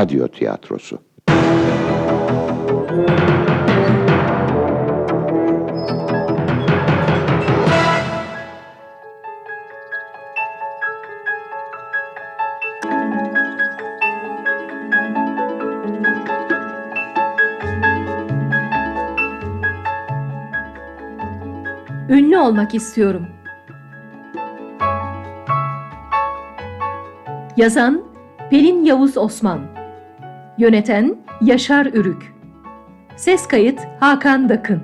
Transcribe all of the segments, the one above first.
Radyo Tiyatrosu Ünlü olmak istiyorum. Yazan Pelin Yavuz Osman Yöneten Yaşar Ürük. Ses kayıt Hakan Dakın.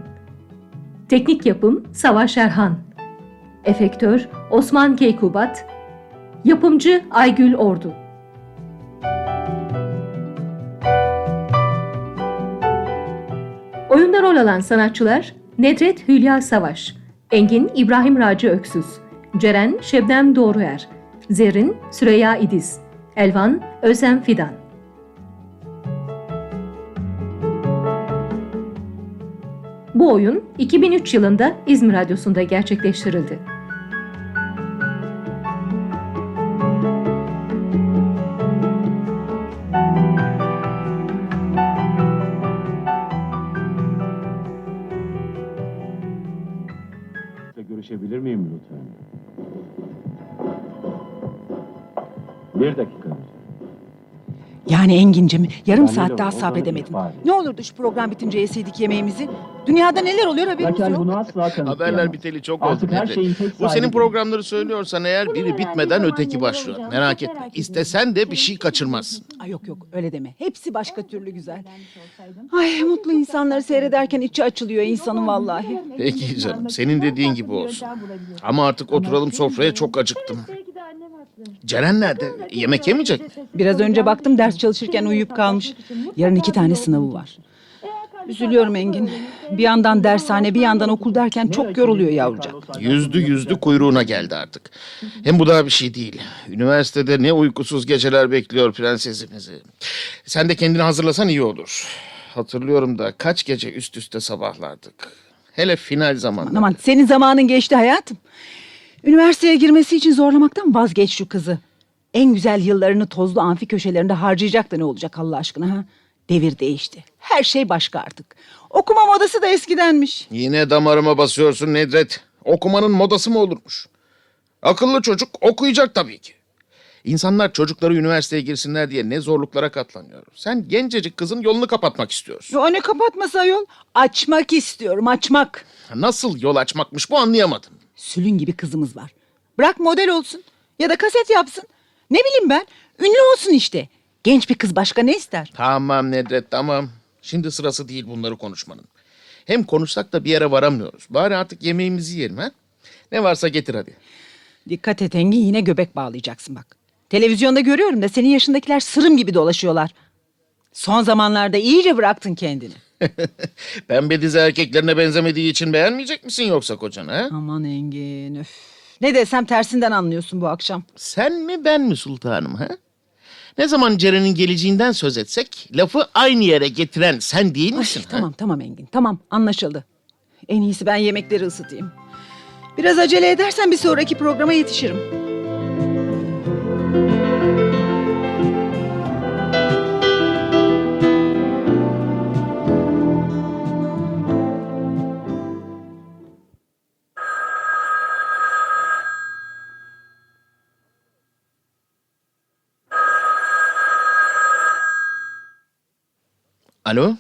Teknik yapım Savaş Erhan. Efektör Osman Keykubat. Yapımcı Aygül Ordu. Oyunda rol alan sanatçılar Nedret Hülya Savaş, Engin İbrahim Raci Öksüz, Ceren Şebnem Doğruer, Zerrin Süreyya İdiz, Elvan Özlem Fidan. Bu oyun 2003 yılında İzmir Radyosu'nda gerçekleştirildi. Görüşebilir miyim lütfen? Bir dakika. Yani Engin'cim yarım saat daha sabredemedim. Ne olurdu şu program bitince yeseydik yemeğimizi? Dünyada neler oluyor haberimiz Lakin yok. bunu asla. Haberler biteli çok oldu. Artık her Nedret. şeyin tek Bu senin programları söylüyorsan eğer biri bitmeden öteki başlıyor. Merak etme. İstesen de bir şey kaçırmazsın. Ay yok yok öyle deme. Hepsi başka türlü güzel. Ay mutlu insanları seyrederken içi açılıyor insanın vallahi. Peki canım senin dediğin gibi olsun. Ama artık oturalım sofraya çok acıktım. Ceren nerede? Yemek yemeyecek mi? Biraz önce baktım ders çalışırken uyuyup kalmış. Yarın iki tane sınavı var. Üzülüyorum Engin. Bir yandan dershane bir yandan okul derken çok yoruluyor yavrucak. Yüzdü yüzdü kuyruğuna geldi artık. Hem bu daha bir şey değil. Üniversitede ne uykusuz geceler bekliyor prensesimizi. Sen de kendini hazırlasan iyi olur. Hatırlıyorum da kaç gece üst üste sabahlardık. Hele final zamanı. Aman senin zamanın geçti hayatım. Üniversiteye girmesi için zorlamaktan vazgeç şu kızı. En güzel yıllarını tozlu amfi köşelerinde harcayacak da ne olacak Allah aşkına ha? Devir değişti. Her şey başka artık. Okuma modası da eskidenmiş. Yine damarıma basıyorsun Nedret. Okumanın modası mı olurmuş? Akıllı çocuk okuyacak tabii ki. İnsanlar çocukları üniversiteye girsinler diye ne zorluklara katlanıyor. Sen gencecik kızın yolunu kapatmak istiyorsun. O ne kapatması ayol? Açmak istiyorum açmak. Nasıl yol açmakmış bu anlayamadım. Sülün gibi kızımız var. Bırak model olsun. Ya da kaset yapsın. Ne bileyim ben. Ünlü olsun işte. Genç bir kız başka ne ister? Tamam Nedret tamam. Şimdi sırası değil bunları konuşmanın. Hem konuşsak da bir yere varamıyoruz. Bari artık yemeğimizi yiyelim ha. Ne varsa getir hadi. Dikkat et Engin yine göbek bağlayacaksın bak. Televizyonda görüyorum da senin yaşındakiler sırım gibi dolaşıyorlar. Son zamanlarda iyice bıraktın kendini. Pembe dizi erkeklerine benzemediği için beğenmeyecek misin yoksa kocanı ha? Aman Engin öf. Ne desem tersinden anlıyorsun bu akşam. Sen mi ben mi sultanım ha? Ne zaman Ceren'in geleceğinden söz etsek lafı aynı yere getiren sen değil Ay, misin? ha? tamam tamam Engin tamam anlaşıldı. En iyisi ben yemekleri ısıtayım. Biraz acele edersen bir sonraki programa yetişirim. Alo?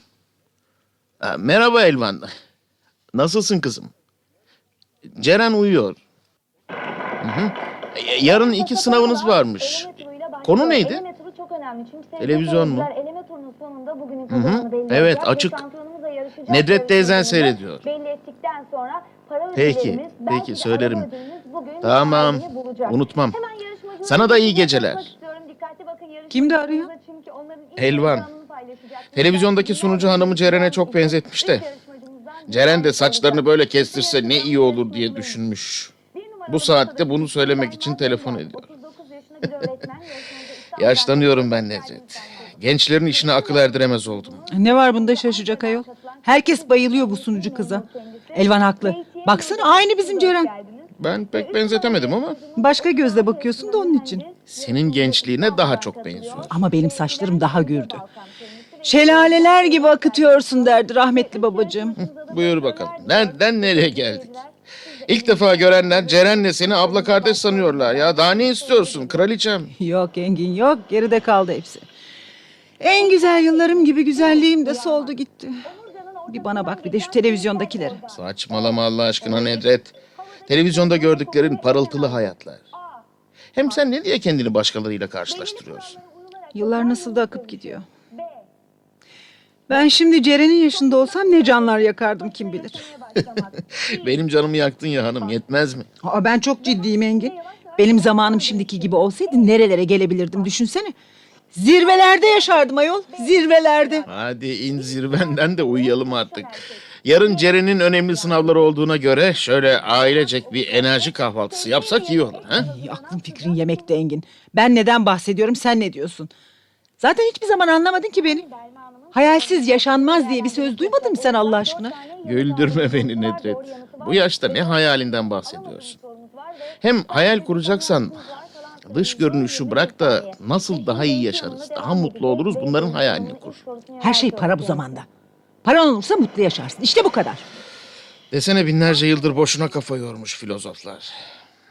Ha, merhaba Elvan. Nasılsın kızım? Ceren uyuyor. Hı hı. E, Yarın iki sınavınız varmış. Konu neydi? Televizyon mu? Hı hı. Evet, açık. Nedret teyzen seyrediyor. Peki, peki söylerim. Tamam, unutmam. Sana da iyi geceler. Kimdi arıyor? Elvan. Televizyondaki sunucu hanımı Ceren'e çok benzetmiş de. Ceren de saçlarını böyle kestirse ne iyi olur diye düşünmüş. Bu saatte bunu söylemek için telefon ediyor. Yaşlanıyorum ben Nedret. Gençlerin işine akıl erdiremez oldum. Ne var bunda şaşacak ayol? Herkes bayılıyor bu sunucu kıza. Elvan haklı. Baksana aynı bizim Ceren. Ben pek benzetemedim ama Başka gözle bakıyorsun da onun için. senin gençliğine daha çok benziyor. Ama benim saçlarım daha gürdü. Şelaleler gibi akıtıyorsun derdi rahmetli babacığım. Buyur bakalım. Nereden nereye geldik? İlk defa görenler Ceren'le seni abla kardeş sanıyorlar ya. Daha ne istiyorsun kraliçem? Yok Engin yok geride kaldı hepsi. En güzel yıllarım gibi güzelliğim de soldu gitti. Bir bana bak bir de şu televizyondakilere. Saçmalama Allah aşkına Nedret. Televizyonda gördüklerin parıltılı hayatlar. Hem sen ne diye kendini başkalarıyla karşılaştırıyorsun? Yıllar nasıl da akıp gidiyor. Ben şimdi Ceren'in yaşında olsam ne canlar yakardım kim bilir. Benim canımı yaktın ya hanım yetmez mi? Aa, ben çok ciddiyim Engin. Benim zamanım şimdiki gibi olsaydı nerelere gelebilirdim düşünsene. Zirvelerde yaşardım ayol, zirvelerde. Hadi in zirvenden de uyuyalım artık. Yarın Ceren'in önemli sınavları olduğuna göre şöyle ailecek bir enerji kahvaltısı yapsak iyi olur. Ha? Ay, aklın fikrin yemekte Engin. Ben neden bahsediyorum sen ne diyorsun? Zaten hiçbir zaman anlamadın ki beni. Hayalsiz yaşanmaz diye bir söz duymadın mı sen Allah aşkına? Güldürme beni Nedret. Bu yaşta ne hayalinden bahsediyorsun? Hem hayal kuracaksan dış görünüşü bırak da nasıl daha iyi yaşarız, daha mutlu oluruz bunların hayalini kur. Her şey para bu zamanda. Paran olursa mutlu yaşarsın. İşte bu kadar. Desene binlerce yıldır boşuna kafa yormuş filozoflar.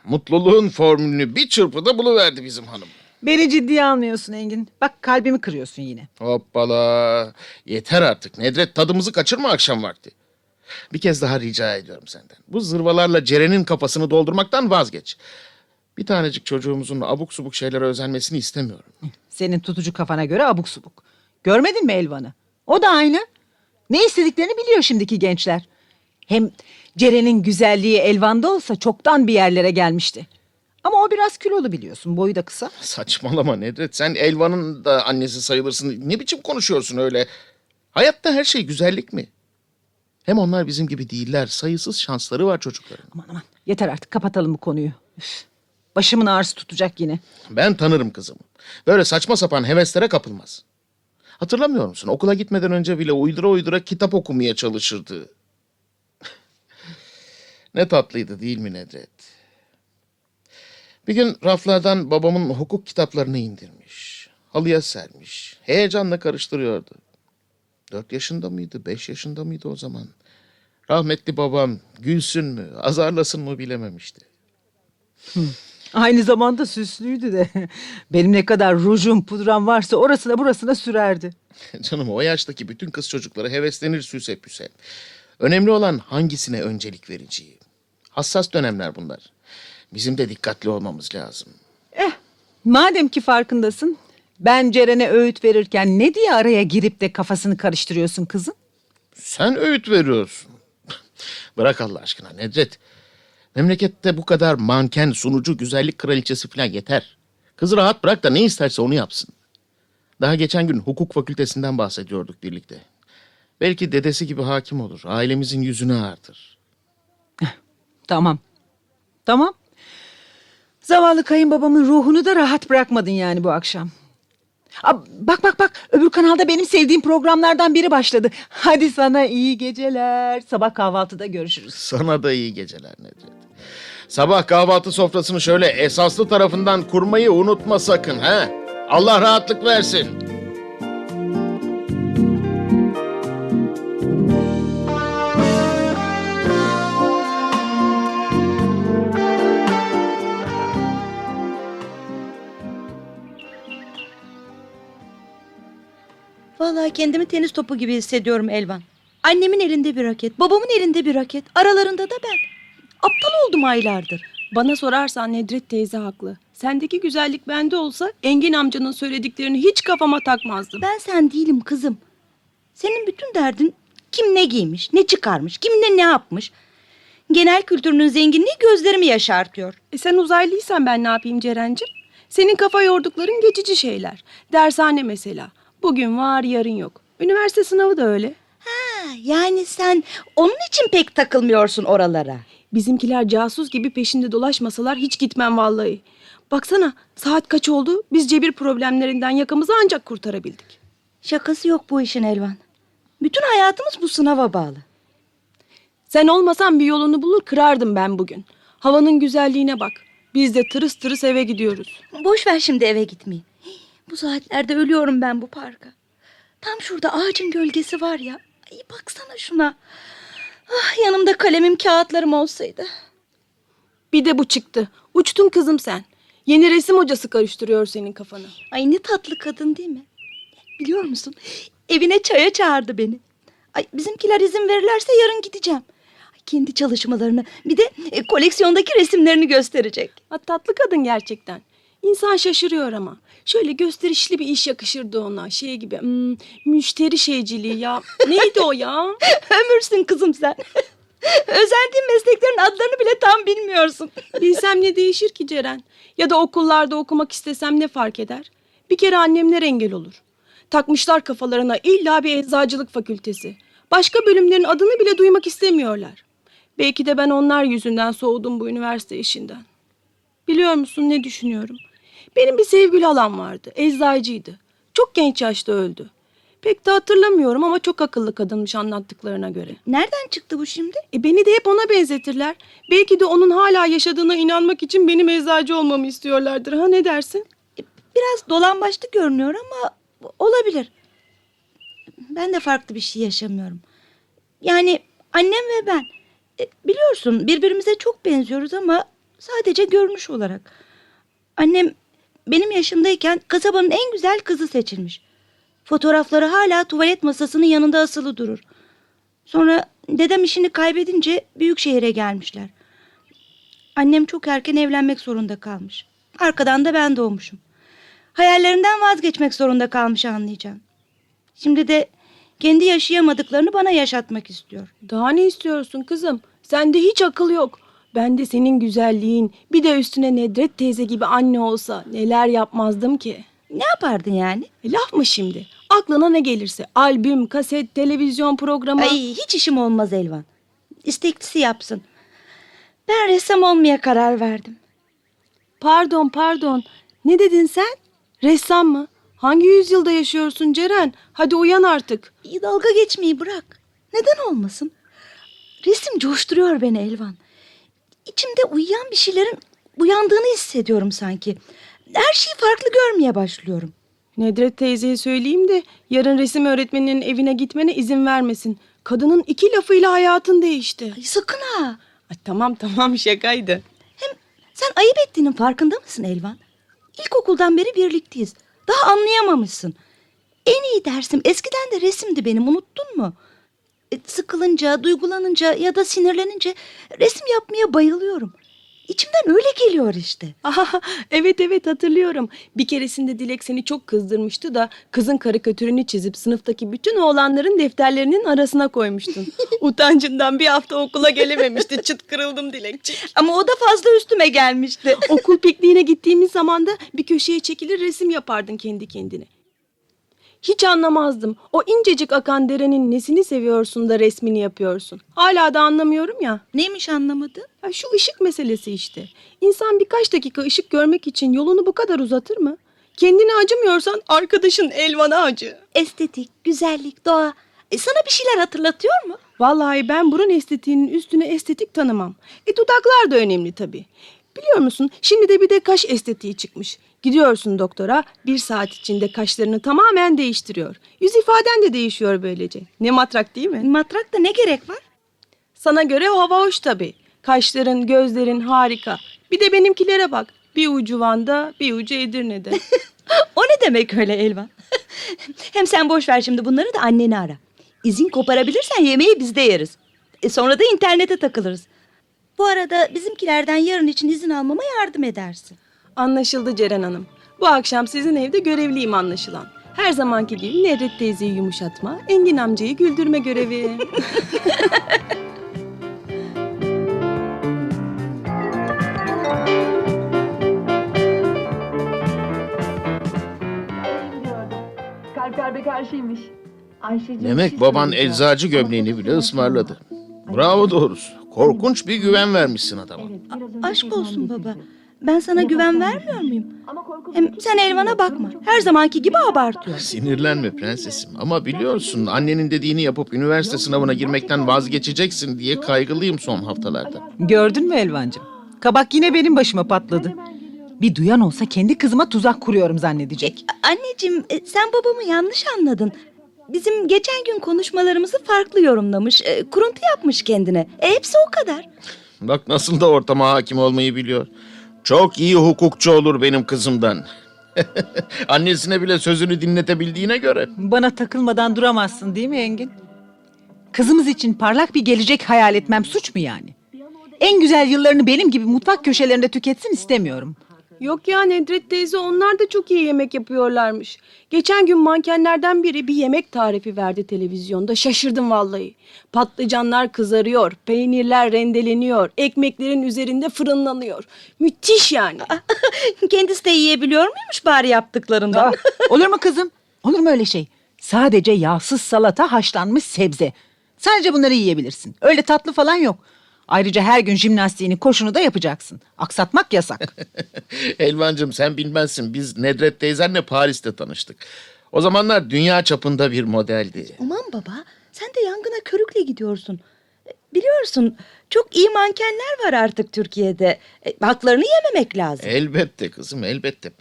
Mutluluğun formülünü bir çırpıda buluverdi bizim hanım. Beni ciddiye almıyorsun Engin. Bak kalbimi kırıyorsun yine. Hoppala. Yeter artık Nedret tadımızı kaçırma akşam vakti. Bir kez daha rica ediyorum senden. Bu zırvalarla Ceren'in kafasını doldurmaktan vazgeç. Bir tanecik çocuğumuzun abuk subuk şeylere özenmesini istemiyorum. Senin tutucu kafana göre abuk subuk. Görmedin mi Elvan'ı? O da aynı. Ne istediklerini biliyor şimdiki gençler. Hem Ceren'in güzelliği Elvan'da olsa çoktan bir yerlere gelmişti. Ama o biraz kilolu biliyorsun. Boyu da kısa. Saçmalama Nedret. Sen Elvan'ın da annesi sayılırsın. Ne biçim konuşuyorsun öyle? Hayatta her şey güzellik mi? Hem onlar bizim gibi değiller. Sayısız şansları var çocukların. Aman aman yeter artık kapatalım bu konuyu. Üf, başımın ağrısı tutacak yine. Ben tanırım kızımı. Böyle saçma sapan heveslere kapılmaz. Hatırlamıyor musun? Okula gitmeden önce bile uydura uydura kitap okumaya çalışırdı. ne tatlıydı değil mi Nedret? Bir gün raflardan babamın hukuk kitaplarını indirmiş. Halıya sermiş. Heyecanla karıştırıyordu. Dört yaşında mıydı, beş yaşında mıydı o zaman? Rahmetli babam gülsün mü, azarlasın mı bilememişti. Aynı zamanda süslüydü de. Benim ne kadar rujum pudram varsa orasına burasına sürerdi. Canım o yaştaki bütün kız çocukları heveslenir süse püse. Önemli olan hangisine öncelik vereceği. Hassas dönemler bunlar. Bizim de dikkatli olmamız lazım. Madem ki farkındasın, ben Ceren'e öğüt verirken ne diye araya girip de kafasını karıştırıyorsun kızım? Sen öğüt veriyorsun. Bırak Allah aşkına Nedret. Memlekette bu kadar manken, sunucu, güzellik kraliçesi falan yeter. Kızı rahat bırak da ne isterse onu yapsın. Daha geçen gün hukuk fakültesinden bahsediyorduk birlikte. Belki dedesi gibi hakim olur. Ailemizin yüzünü ağartır. Tamam. Tamam. Zavallı kayınbabamın ruhunu da rahat bırakmadın yani bu akşam. Aa, bak bak bak öbür kanalda benim sevdiğim programlardan biri başladı. Hadi sana iyi geceler. Sabah kahvaltıda görüşürüz. Sana da iyi geceler Nedret. Sabah kahvaltı sofrasını şöyle esaslı tarafından kurmayı unutma sakın ha. Allah rahatlık versin. Kendimi tenis topu gibi hissediyorum Elvan. Annemin elinde bir raket, babamın elinde bir raket. Aralarında da ben. Aptal oldum aylardır. Bana sorarsan Nedret teyze haklı. Sendeki güzellik bende olsa Engin amcanın söylediklerini hiç kafama takmazdım. Ben sen değilim kızım. Senin bütün derdin kim ne giymiş, ne çıkarmış, kim ne yapmış. Genel kültürünün zenginliği gözlerimi yaşartıyor. E sen uzaylıysan ben ne yapayım Ceren'cim? Senin kafa yordukların geçici şeyler. Dershane mesela. Bugün var yarın yok. Üniversite sınavı da öyle. Ha, yani sen onun için pek takılmıyorsun oralara. Bizimkiler casus gibi peşinde dolaşmasalar hiç gitmem vallahi. Baksana saat kaç oldu? Biz cebir problemlerinden yakamızı ancak kurtarabildik. Şakası yok bu işin Elvan. Bütün hayatımız bu sınava bağlı. Sen olmasan bir yolunu bulur kırardım ben bugün. Havanın güzelliğine bak. Biz de tırıs tırıs eve gidiyoruz. Boş ver şimdi eve gitmeyi. Bu saatlerde ölüyorum ben bu parka. Tam şurada ağacın gölgesi var ya. Ay baksana şuna. Ah, yanımda kalemim kağıtlarım olsaydı. Bir de bu çıktı. Uçtun kızım sen. Yeni resim hocası karıştırıyor senin kafanı. Ay ne tatlı kadın değil mi? Biliyor musun? Evine çaya çağırdı beni. Ay bizimkiler izin verirlerse yarın gideceğim. Ay, kendi çalışmalarını bir de e, koleksiyondaki resimlerini gösterecek. Ha, tatlı kadın gerçekten. İnsan şaşırıyor ama. Şöyle gösterişli bir iş yakışırdı ona. Şey gibi hmm, müşteri şeyciliği ya. Neydi o ya? Ömürsün kızım sen. Özendiğin mesleklerin adlarını bile tam bilmiyorsun. Bilsem ne değişir ki Ceren? Ya da okullarda okumak istesem ne fark eder? Bir kere annemler engel olur. Takmışlar kafalarına illa bir eczacılık fakültesi. Başka bölümlerin adını bile duymak istemiyorlar. Belki de ben onlar yüzünden soğudum bu üniversite işinden. Biliyor musun ne düşünüyorum? Benim bir sevgili halam vardı. Eczacıydı. Çok genç yaşta öldü. Pek de hatırlamıyorum ama çok akıllı kadınmış anlattıklarına göre. Nereden çıktı bu şimdi? E beni de hep ona benzetirler. Belki de onun hala yaşadığına inanmak için benim eczacı olmamı istiyorlardır. Ha ne dersin? Biraz dolambaçlı görünüyor ama olabilir. Ben de farklı bir şey yaşamıyorum. Yani annem ve ben e, biliyorsun birbirimize çok benziyoruz ama sadece görünüş olarak. Annem benim yaşımdayken kasabanın en güzel kızı seçilmiş. Fotoğrafları hala tuvalet masasının yanında asılı durur. Sonra dedem işini kaybedince büyük şehire gelmişler. Annem çok erken evlenmek zorunda kalmış. Arkadan da ben doğmuşum. Hayallerinden vazgeçmek zorunda kalmış anlayacağım. Şimdi de kendi yaşayamadıklarını bana yaşatmak istiyor. Daha ne istiyorsun kızım? Sende hiç akıl yok. Ben de senin güzelliğin bir de üstüne Nedret teyze gibi anne olsa neler yapmazdım ki. Ne yapardın yani? E, laf mı şimdi? Aklına ne gelirse albüm, kaset, televizyon programı. Ay hiç işim olmaz Elvan. İsteklisi yapsın. Ben ressam olmaya karar verdim. Pardon pardon. Ne dedin sen? Ressam mı? Hangi yüzyılda yaşıyorsun Ceren? Hadi uyan artık. İyi dalga geçmeyi bırak. Neden olmasın? Resim coşturuyor beni Elvan. İçimde uyuyan bir şeylerin uyandığını hissediyorum sanki. Her şeyi farklı görmeye başlıyorum. Nedret teyzeye söyleyeyim de yarın resim öğretmeninin evine gitmene izin vermesin. Kadının iki lafıyla hayatın değişti. Ay sakın ha. Ay, tamam tamam şakaydı. Hem sen ayıp ettiğinin farkında mısın Elvan? İlkokuldan beri birlikteyiz. Daha anlayamamışsın. En iyi dersim eskiden de resimdi benim unuttun mu? E, sıkılınca, duygulanınca ya da sinirlenince resim yapmaya bayılıyorum. İçimden öyle geliyor işte. Aha, evet evet hatırlıyorum. Bir keresinde Dilek seni çok kızdırmıştı da kızın karikatürünü çizip sınıftaki bütün oğlanların defterlerinin arasına koymuştun. Utancından bir hafta okula gelememişti. Çıt kırıldım Dilekçik. Ama o da fazla üstüme gelmişti. Okul pikniğine gittiğimiz zaman da bir köşeye çekilir resim yapardın kendi kendine. Hiç anlamazdım. O incecik akan derenin nesini seviyorsun da resmini yapıyorsun. Hala da anlamıyorum ya. Neymiş anlamadın? Ya şu ışık meselesi işte. İnsan birkaç dakika ışık görmek için yolunu bu kadar uzatır mı? Kendine acımıyorsan arkadaşın Elvan'a acı. Estetik, güzellik, doğa. E, sana bir şeyler hatırlatıyor mu? Vallahi ben burun estetiğinin üstüne estetik tanımam. E dudaklar da önemli tabii. Biliyor musun şimdi de bir de kaş estetiği çıkmış. Gidiyorsun doktora bir saat içinde kaşlarını tamamen değiştiriyor. Yüz ifaden de değişiyor böylece. Ne matrak değil mi? Matrakta ne gerek var? Sana göre o hava hoş tabii. Kaşların, gözlerin harika. Bir de benimkilere bak. Bir ucu Van'da, bir ucu Edirne'de. O ne demek öyle Elvan? Hem sen boş ver şimdi bunları da anneni ara. İzin koparabilirsen yemeği biz de yeriz. E sonra da internete takılırız. Bu arada bizimkilerden yarın için izin almama yardım edersin. Anlaşıldı Ceren Hanım. Bu akşam sizin evde görevliyim anlaşılan. Her zamanki gibi Nedret teyzeyi yumuşatma, Engin amcayı güldürme görevi. Kalp kalbe karşıymış. Ayşeciğim, Demek şey baban eczacı gömleğini bile ısmarladı. Bravo doğrusu. Korkunç bir güven vermişsin adama. Önce Aşk olsun dedi. baba. Ben sana güven vermiyor muyum? Ama korku Hem sen Elvan'a bakma. Her zamanki gibi abartıyor. Sinirlenme prensesim ama biliyorsun annenin dediğini yapıp üniversite sınavına girmekten vazgeçeceksin diye kaygılıyım son haftalarda. Gördün mü Elvancığım? Kabak yine benim başıma patladı. Bir duyan olsa kendi kızıma tuzak kuruyorum zannedecek. Anneciğim e, sen babamı yanlış anladın. Bizim geçen gün konuşmalarımızı farklı yorumlamış. e, Kuruntu yapmış kendine. E, hepsi o kadar. Bak nasıl da ortama hakim olmayı biliyor. Çok iyi hukukçu olur benim kızımdan. Annesine bile sözünü dinletebildiğine göre. Bana takılmadan duramazsın değil mi Engin? Kızımız için parlak bir gelecek hayal etmem suç mu yani? En güzel yıllarını benim gibi mutfak köşelerinde tüketsin istemiyorum. Yok ya Nedret teyze onlar da çok iyi yemek yapıyorlarmış. Geçen gün mankenlerden biri bir yemek tarifi verdi televizyonda. Şaşırdım vallahi. Patlıcanlar kızarıyor, peynirler rendeleniyor, ekmeklerin üzerinde fırınlanıyor. Müthiş yani. Kendisi de yiyebiliyor muymuş bari yaptıklarından? Aa, olur mu kızım? Olur mu öyle şey? Sadece yağsız salata, haşlanmış sebze. Sadece bunları yiyebilirsin. Öyle tatlı falan yok. Ayrıca her gün jimnastiğini, koşunu da yapacaksın. Aksatmak yasak. Elvancığım sen bilmezsin biz Nedret teyzenle Paris'te tanıştık. O zamanlar dünya çapında bir modeldi. Aman baba sen de yangına körükle gidiyorsun. E, Biliyorsun çok iyi mankenler var artık Türkiye'de. E, Haklarını yememek lazım. Elbette kızım elbette.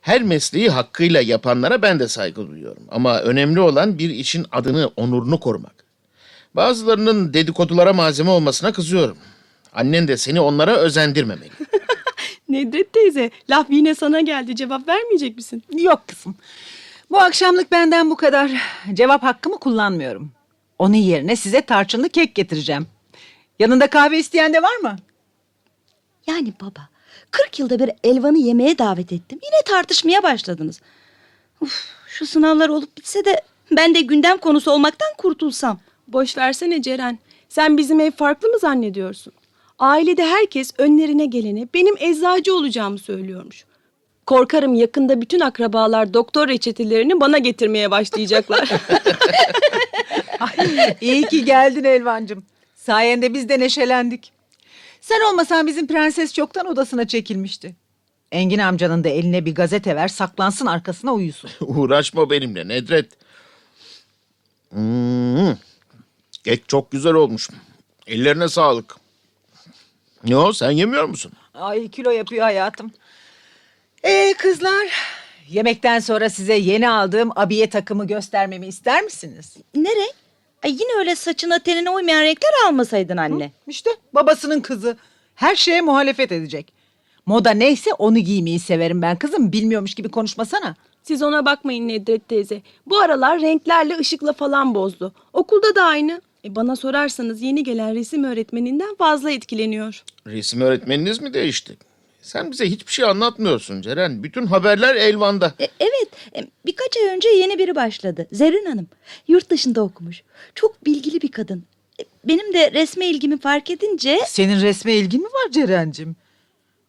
Her mesleği hakkıyla yapanlara ben de saygı duyuyorum. Ama önemli olan bir işin adını, onurunu korumak. Bazılarının dedikodulara malzeme olmasına kızıyorum. Annen de seni onlara özendirmemeli. Nedret teyze laf yine sana geldi cevap vermeyecek misin? yok kızım. Bu akşamlık benden bu kadar. Cevap hakkımı kullanmıyorum. Onun yerine size tarçınlı kek getireceğim. Yanında kahve isteyen de var mı? Yani baba 40 yılda bir Elvan'ı yemeğe davet ettim. Yine tartışmaya başladınız. Uf, şu sınavlar olup bitse de ben de gündem konusu olmaktan kurtulsam. Boş versene Ceren. Sen bizim ev farklı mı zannediyorsun? Ailede herkes önlerine geleni benim eczacı olacağımı söylüyormuş. Korkarım yakında bütün akrabalar doktor reçetelerini bana getirmeye başlayacaklar. Ay, iyi ki geldin Elvancığım. Sayende biz de neşelendik. Sen olmasan bizim prenses çoktan odasına çekilmişti. Engin amcanın da eline bir gazete ver saklansın arkasına uyusun. Uğraşma benimle Nedret. Hmm. Kek çok güzel olmuş. Ellerine sağlık. Ne o sen yemiyor musun? Ay kilo yapıyor hayatım. Ee kızlar yemekten sonra size yeni aldığım abiye takımı göstermemi ister misiniz? Ne renk? Ay yine öyle saçına tenine uymayan renkler almasaydın anne. İşte babasının kızı her şeye muhalefet edecek. Moda neyse onu giymeyi severim ben kızım bilmiyormuş gibi konuşmasana. Siz ona bakmayın Nedret teyze. Bu aralar renklerle ışıkla falan bozdu. Okulda da aynı. E bana sorarsanız yeni gelen resim öğretmeninden fazla etkileniyor. Resim öğretmeniniz mi değişti? Sen bize hiçbir şey anlatmıyorsun Ceren. Bütün haberler Elvan'da. E, evet e, birkaç ay önce yeni biri başladı. Zerrin Hanım. Yurt dışında okumuş. Çok bilgili bir kadın. E, benim de resme ilgimi fark edince... Senin resme ilgin mi var Ceren'cim?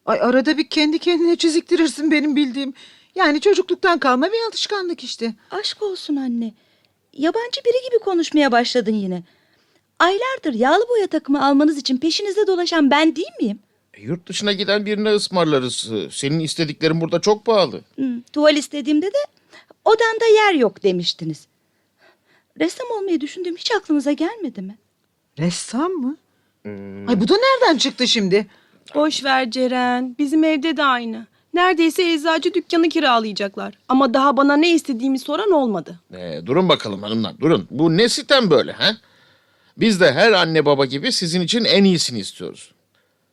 Ay arada bir kendi kendine çiziktirirsin benim bildiğim. Yani çocukluktan kalma bir alışkanlık işte. Aşk olsun anne. Yabancı biri gibi konuşmaya başladın yine. Aylardır yağlı boya takımı almanız için peşinizde dolaşan ben değil miyim? E, Yurt dışına giden birine ısmarlarız. Senin istediklerin burada çok pahalı. Hmm, tuval istediğimde de odanda yer yok demiştiniz. Ressam olmayı düşündüğüm hiç aklınıza gelmedi mi? Ressam mı? Ay bu da nereden çıktı şimdi? Boş ver Ceren. Bizim evde de aynı. Neredeyse eczacı dükkanı kiralayacaklar. Ama daha bana ne istediğimi soran olmadı. E, durun bakalım hanımlar durun. Bu ne sitem böyle ha? Biz de her anne baba gibi sizin için en iyisini istiyoruz.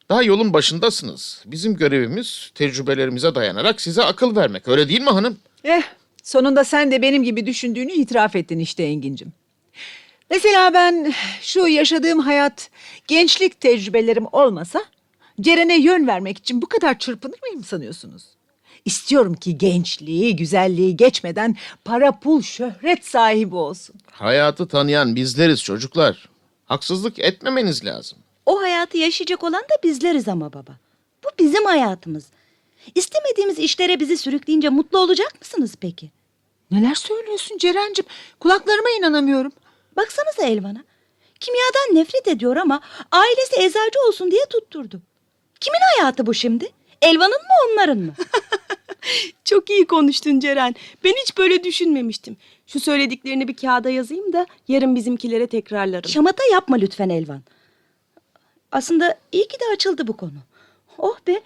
Daha yolun başındasınız. Bizim görevimiz tecrübelerimize dayanarak size akıl vermek. Öyle değil mi hanım? Eh sonunda sen de benim gibi düşündüğünü itiraf ettin işte Engin'cim. Mesela ben şu yaşadığım hayat gençlik tecrübelerim olmasa Ceren'e yön vermek için bu kadar çırpınır mıyım sanıyorsunuz? İstiyorum ki gençliği, güzelliği geçmeden para, pul, şöhret sahibi olsun. Hayatı tanıyan bizleriz çocuklar. Haksızlık etmemeniz lazım. O hayatı yaşayacak olan da bizleriz ama baba. Bu bizim hayatımız. İstemediğimiz işlere bizi sürükleyince mutlu olacak mısınız peki? Neler söylüyorsun Ceren'cim? Kulaklarıma inanamıyorum. Baksanıza Elvan'a. Kimyadan nefret ediyor ama ailesi eczacı olsun diye tutturdu. Kimin hayatı bu şimdi? Elvan'ın mı onların mı? Çok iyi konuştun Ceren. Ben hiç böyle düşünmemiştim. Şu söylediklerini bir kağıda yazayım da yarın bizimkilere tekrarlarım. Şamata yapma lütfen Elvan. Aslında iyi ki de açıldı bu konu. Oh be.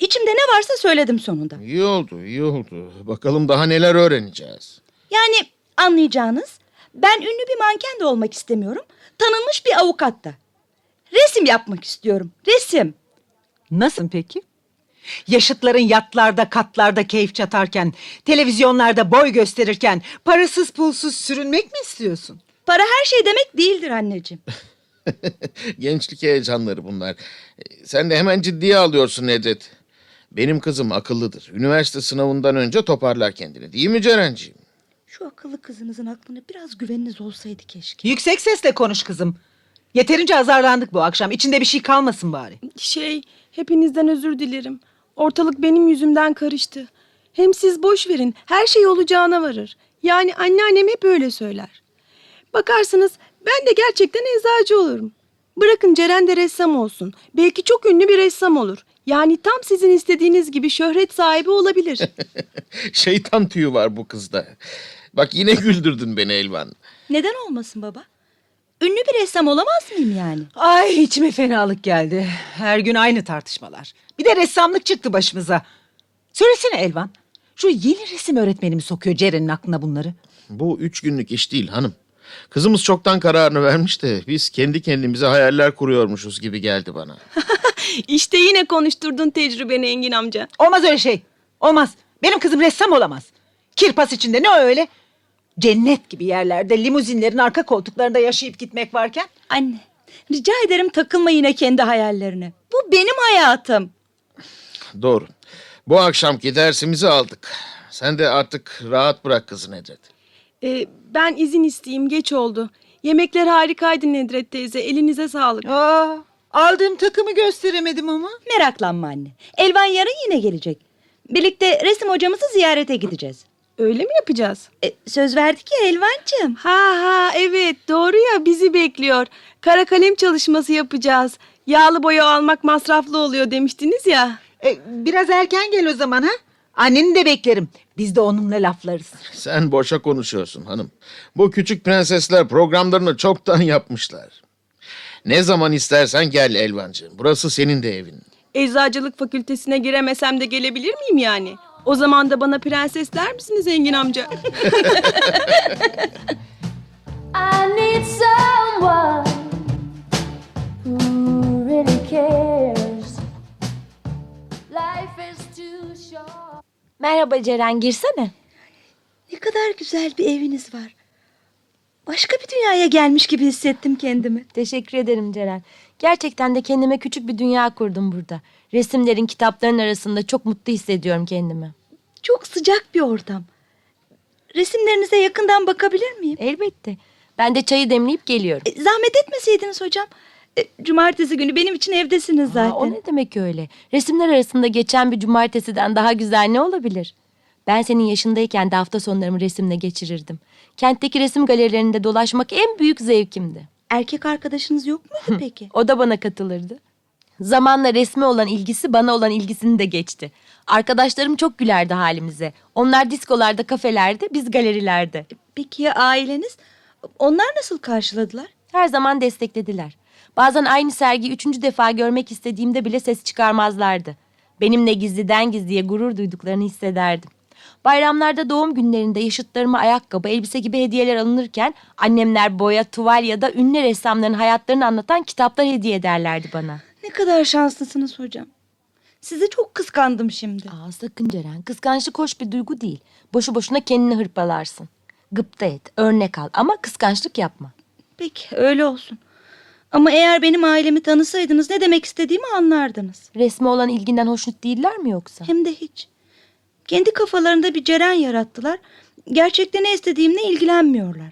İçimde ne varsa söyledim sonunda. İyi oldu, iyi oldu. Bakalım daha neler öğreneceğiz. Yani anlayacağınız ben ünlü bir manken de olmak istemiyorum. Tanınmış bir avukat da. Resim yapmak istiyorum. Resim. Nasıl peki? Yaşıtların yatlarda, katlarda keyif çatarken, televizyonlarda boy gösterirken parasız pulsuz sürünmek mi istiyorsun? Para her şey demek değildir anneciğim. Gençlik heyecanları bunlar. E, Sen de hemen ciddiye alıyorsun Nedret. Benim kızım akıllıdır. Üniversite sınavından önce toparlar kendini. Değil mi Ceren'ciğim? Şu akıllı kızınızın aklına biraz güveniniz olsaydı keşke. Yüksek sesle konuş kızım. Yeterince azarlandık bu akşam. İçinde bir şey kalmasın bari. Şey, hepinizden özür dilerim. Ortalık benim yüzümden karıştı. Hem siz boş verin, her şey olacağına varır. Yani anneannem hep öyle söyler. Bakarsınız ben de gerçekten eczacı olurum. Bırakın Ceren de ressam olsun. Belki çok ünlü bir ressam olur. Yani tam sizin istediğiniz gibi şöhret sahibi olabilir. Şeytan tüyü var bu kızda. Bak yine güldürdün beni Elvan. Neden olmasın baba? Ünlü bir ressam olamaz mıyım yani? Ay içime fenalık geldi. Her gün aynı tartışmalar. Bir de ressamlık çıktı başımıza. Söylesene Elvan. Şu yeni resim öğretmeni mi sokuyor Ceren'in aklına bunları? Bu üç günlük iş değil hanım. Kızımız çoktan kararını vermiş de biz kendi kendimize hayaller kuruyormuşuz gibi geldi bana. işte yine konuşturdun tecrübeni Engin amca. Olmaz öyle şey. Olmaz. Benim kızım ressam olamaz. Kirpas içinde ne öyle? Cennet gibi yerlerde limuzinlerin arka koltuklarında yaşayıp gitmek varken Anne, rica ederim takılma yine kendi hayallerine. Bu benim hayatım. Doğru. Bu akşamki dersimizi aldık. Sen de artık rahat bırak kızı Nedret. Ee, ben izin isteyeyim, geç oldu. Yemekler harikaydı Nedret teyze, elinize sağlık. Aa, aldığım takımı gösteremedim ama. Meraklanma anne. Elvan yarın yine gelecek. Birlikte resim hocamızı ziyarete gideceğiz. Öyle mi yapacağız? E, söz verdik ya Elvancığım. Ha ha evet doğru ya bizi bekliyor. Kara kalem çalışması yapacağız. Yağlı boya almak masraflı oluyor demiştiniz ya. E, biraz erken gel o zaman ha. Anneni de beklerim. Biz de onunla laflarız. Sen boşa konuşuyorsun hanım. Bu küçük prensesler programlarını çoktan yapmışlar. Ne zaman istersen gel Elvancığım. Burası senin de evin. Eczacılık fakültesine giremesem de gelebilir miyim yani? O zaman da bana prenses der misiniz Engin amca? I need someone who really cares. Life is too short. Merhaba Ceren girsene. Ne kadar güzel bir eviniz var. Başka bir dünyaya gelmiş gibi hissettim kendimi. Teşekkür ederim Ceren. Gerçekten de kendime küçük bir dünya kurdum burada. Resimlerin, kitapların arasında çok mutlu hissediyorum kendimi. Çok sıcak bir ortam. Resimlerinize yakından bakabilir miyim? Elbette. Ben de çayı demleyip geliyorum. E, zahmet etmeseydiniz hocam. E, cumartesi günü benim için evdesiniz Aa, zaten. o ne demek öyle? Resimler arasında geçen bir cumartesiden daha güzel ne olabilir? Ben senin yaşındayken de hafta sonlarımı resimle geçirirdim. Kentteki resim galerilerinde dolaşmak en büyük zevkimdi. Erkek arkadaşınız yok muydu peki? O da bana katılırdı. Zamanla resme olan ilgisi bana olan ilgisini de geçti. Arkadaşlarım çok gülerdi halimize. Onlar diskolarda, kafelerde, biz galerilerde. Peki ya aileniz? Onlar nasıl karşıladılar? Her zaman desteklediler. Bazen aynı sergiyi üçüncü defa görmek istediğimde bile ses çıkarmazlardı. Benimle gizliden gizliye gurur duyduklarını hissederdim. Bayramlarda doğum günlerinde yaşıtlarıma ayakkabı, elbise gibi hediyeler alınırken annemler boya, tuval ya da ünlü ressamların hayatlarını anlatan kitaplar hediye ederlerdi bana. Ne kadar şanslısınız hocam. Sizi çok kıskandım şimdi. Aa sakın Ceren. Kıskançlık hoş bir duygu değil. Boşu boşuna kendini hırpalarsın. Gıpta et, örnek al ama kıskançlık yapma. Peki öyle olsun. Ama eğer benim ailemi tanısaydınız ne demek istediğimi anlardınız. Resme olan ilginden hoşnut değiller mi yoksa? Hem de hiç. Kendi kafalarında bir ceren yarattılar. Gerçekte ne istediğimle ilgilenmiyorlar.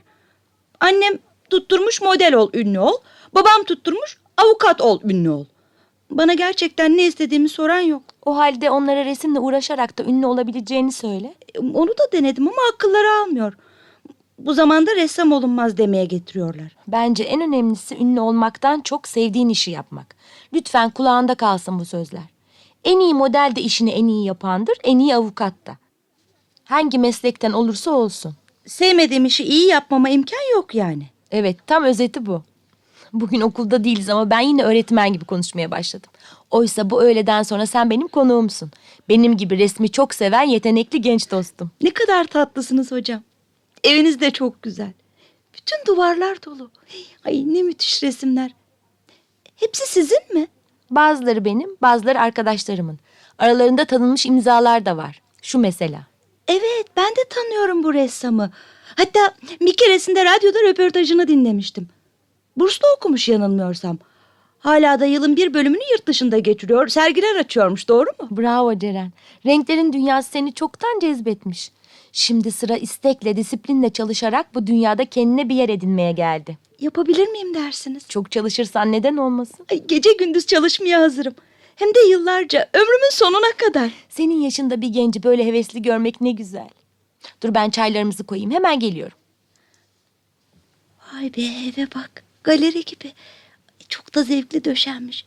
Annem tutturmuş model ol, ünlü ol. Babam tutturmuş avukat ol, ünlü ol. Bana gerçekten ne istediğimi soran yok. O halde onlara resimle uğraşarak da ünlü olabileceğini söyle. E, Onu da denedim ama akılları almıyor. Bu zamanda ressam olunmaz demeye getiriyorlar. Bence en önemlisi ünlü olmaktan çok sevdiğin işi yapmak. Lütfen kulağında kalsın bu sözler. En iyi model de işini en iyi yapandır, en iyi avukat da. Hangi meslekten olursa olsun. Sevmediğim işi iyi yapmama imkan yok yani. Evet, tam özeti bu. Bugün okulda değiliz ama ben yine öğretmen gibi konuşmaya başladım. Oysa bu öğleden sonra sen benim konuğumsun. Benim gibi resmi çok seven yetenekli genç dostum. Ne kadar tatlısınız hocam. Eviniz de çok güzel. Bütün duvarlar dolu. Ay ne müthiş resimler. Hepsi sizin mi? Bazıları benim, bazıları arkadaşlarımın. Aralarında tanınmış imzalar da var. Şu mesela. Evet ben de tanıyorum bu ressamı. Hatta bir keresinde radyoda röportajını dinlemiştim. Burslu okumuş yanılmıyorsam. Hala da yılın bir bölümünü yurt dışında geçiriyor. Sergiler açıyormuş doğru mu? Bravo Ceren. Renklerin dünyası seni çoktan cezbetmiş. Şimdi sıra istekle, disiplinle çalışarak bu dünyada kendine bir yer edinmeye geldi. Yapabilir miyim dersiniz? Çok çalışırsan neden olmasın? Ay, gece gündüz çalışmaya hazırım. Hem de yıllarca ömrümün sonuna kadar. Senin yaşında bir genci böyle hevesli görmek ne güzel. Dur ben çaylarımızı koyayım hemen geliyorum. Vay be eve bak. Galeri gibi. Çok da zevkli döşenmiş.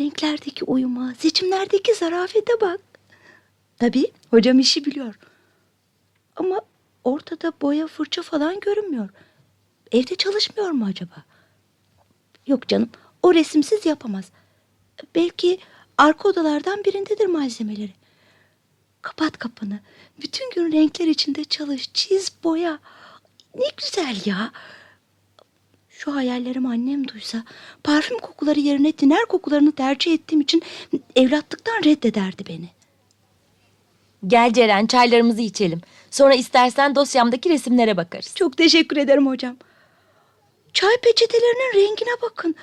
Renklerdeki uyuma, seçimlerdeki zarafete bak. Tabii hocam işi biliyor. Ama ortada boya fırça falan görünmüyor. Evde çalışmıyor mu acaba? Yok canım o resimsiz yapamaz. Belki arka odalardan birindedir malzemeleri. Kapat kapını. Bütün gün renkler içinde çalış, çiz, boya. Ne güzel ya. Şu hayallerimi annem duysa parfüm kokuları yerine tiner kokularını tercih ettiğim için evlatlıktan reddederdi beni. Gel Ceren çaylarımızı içelim. Sonra istersen dosyamdaki resimlere bakarız. Çok teşekkür ederim hocam. Çay peçetelerinin rengine bakın.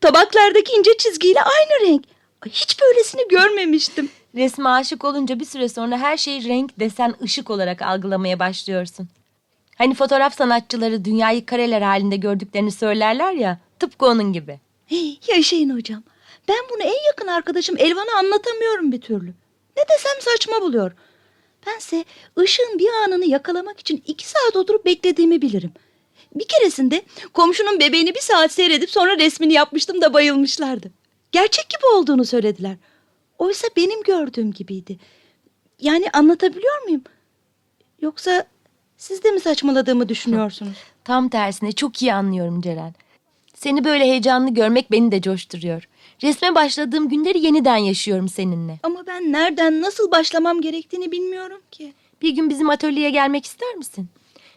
Tabaklardaki ince çizgiyle aynı renk. Hiç böylesini görmemiştim. Resme aşık olunca bir süre sonra her şeyi renk, desen, ışık olarak algılamaya başlıyorsun. Hani fotoğraf sanatçıları dünyayı kareler halinde gördüklerini söylerler ya, tıpkı onun gibi. Hey, yaşayın hocam. Ben bunu en yakın arkadaşım Elvan'a anlatamıyorum bir türlü. Ne desem saçma buluyor. Bense ışığın bir anını yakalamak için iki saat oturup beklediğimi bilirim. Bir keresinde komşunun bebeğini bir saat seyredip sonra resmini yapmıştım da bayılmışlardı. Gerçek gibi olduğunu söylediler. Oysa benim gördüğüm gibiydi. Yani anlatabiliyor muyum? Yoksa siz de mi saçmaladığımı düşünüyorsunuz? Tam tersine çok iyi anlıyorum Ceren. Seni böyle heyecanlı görmek beni de coşturuyor. Resme başladığım günleri yeniden yaşıyorum seninle. Ama ben nereden nasıl başlamam gerektiğini bilmiyorum ki. Bir gün bizim atölyeye gelmek ister misin?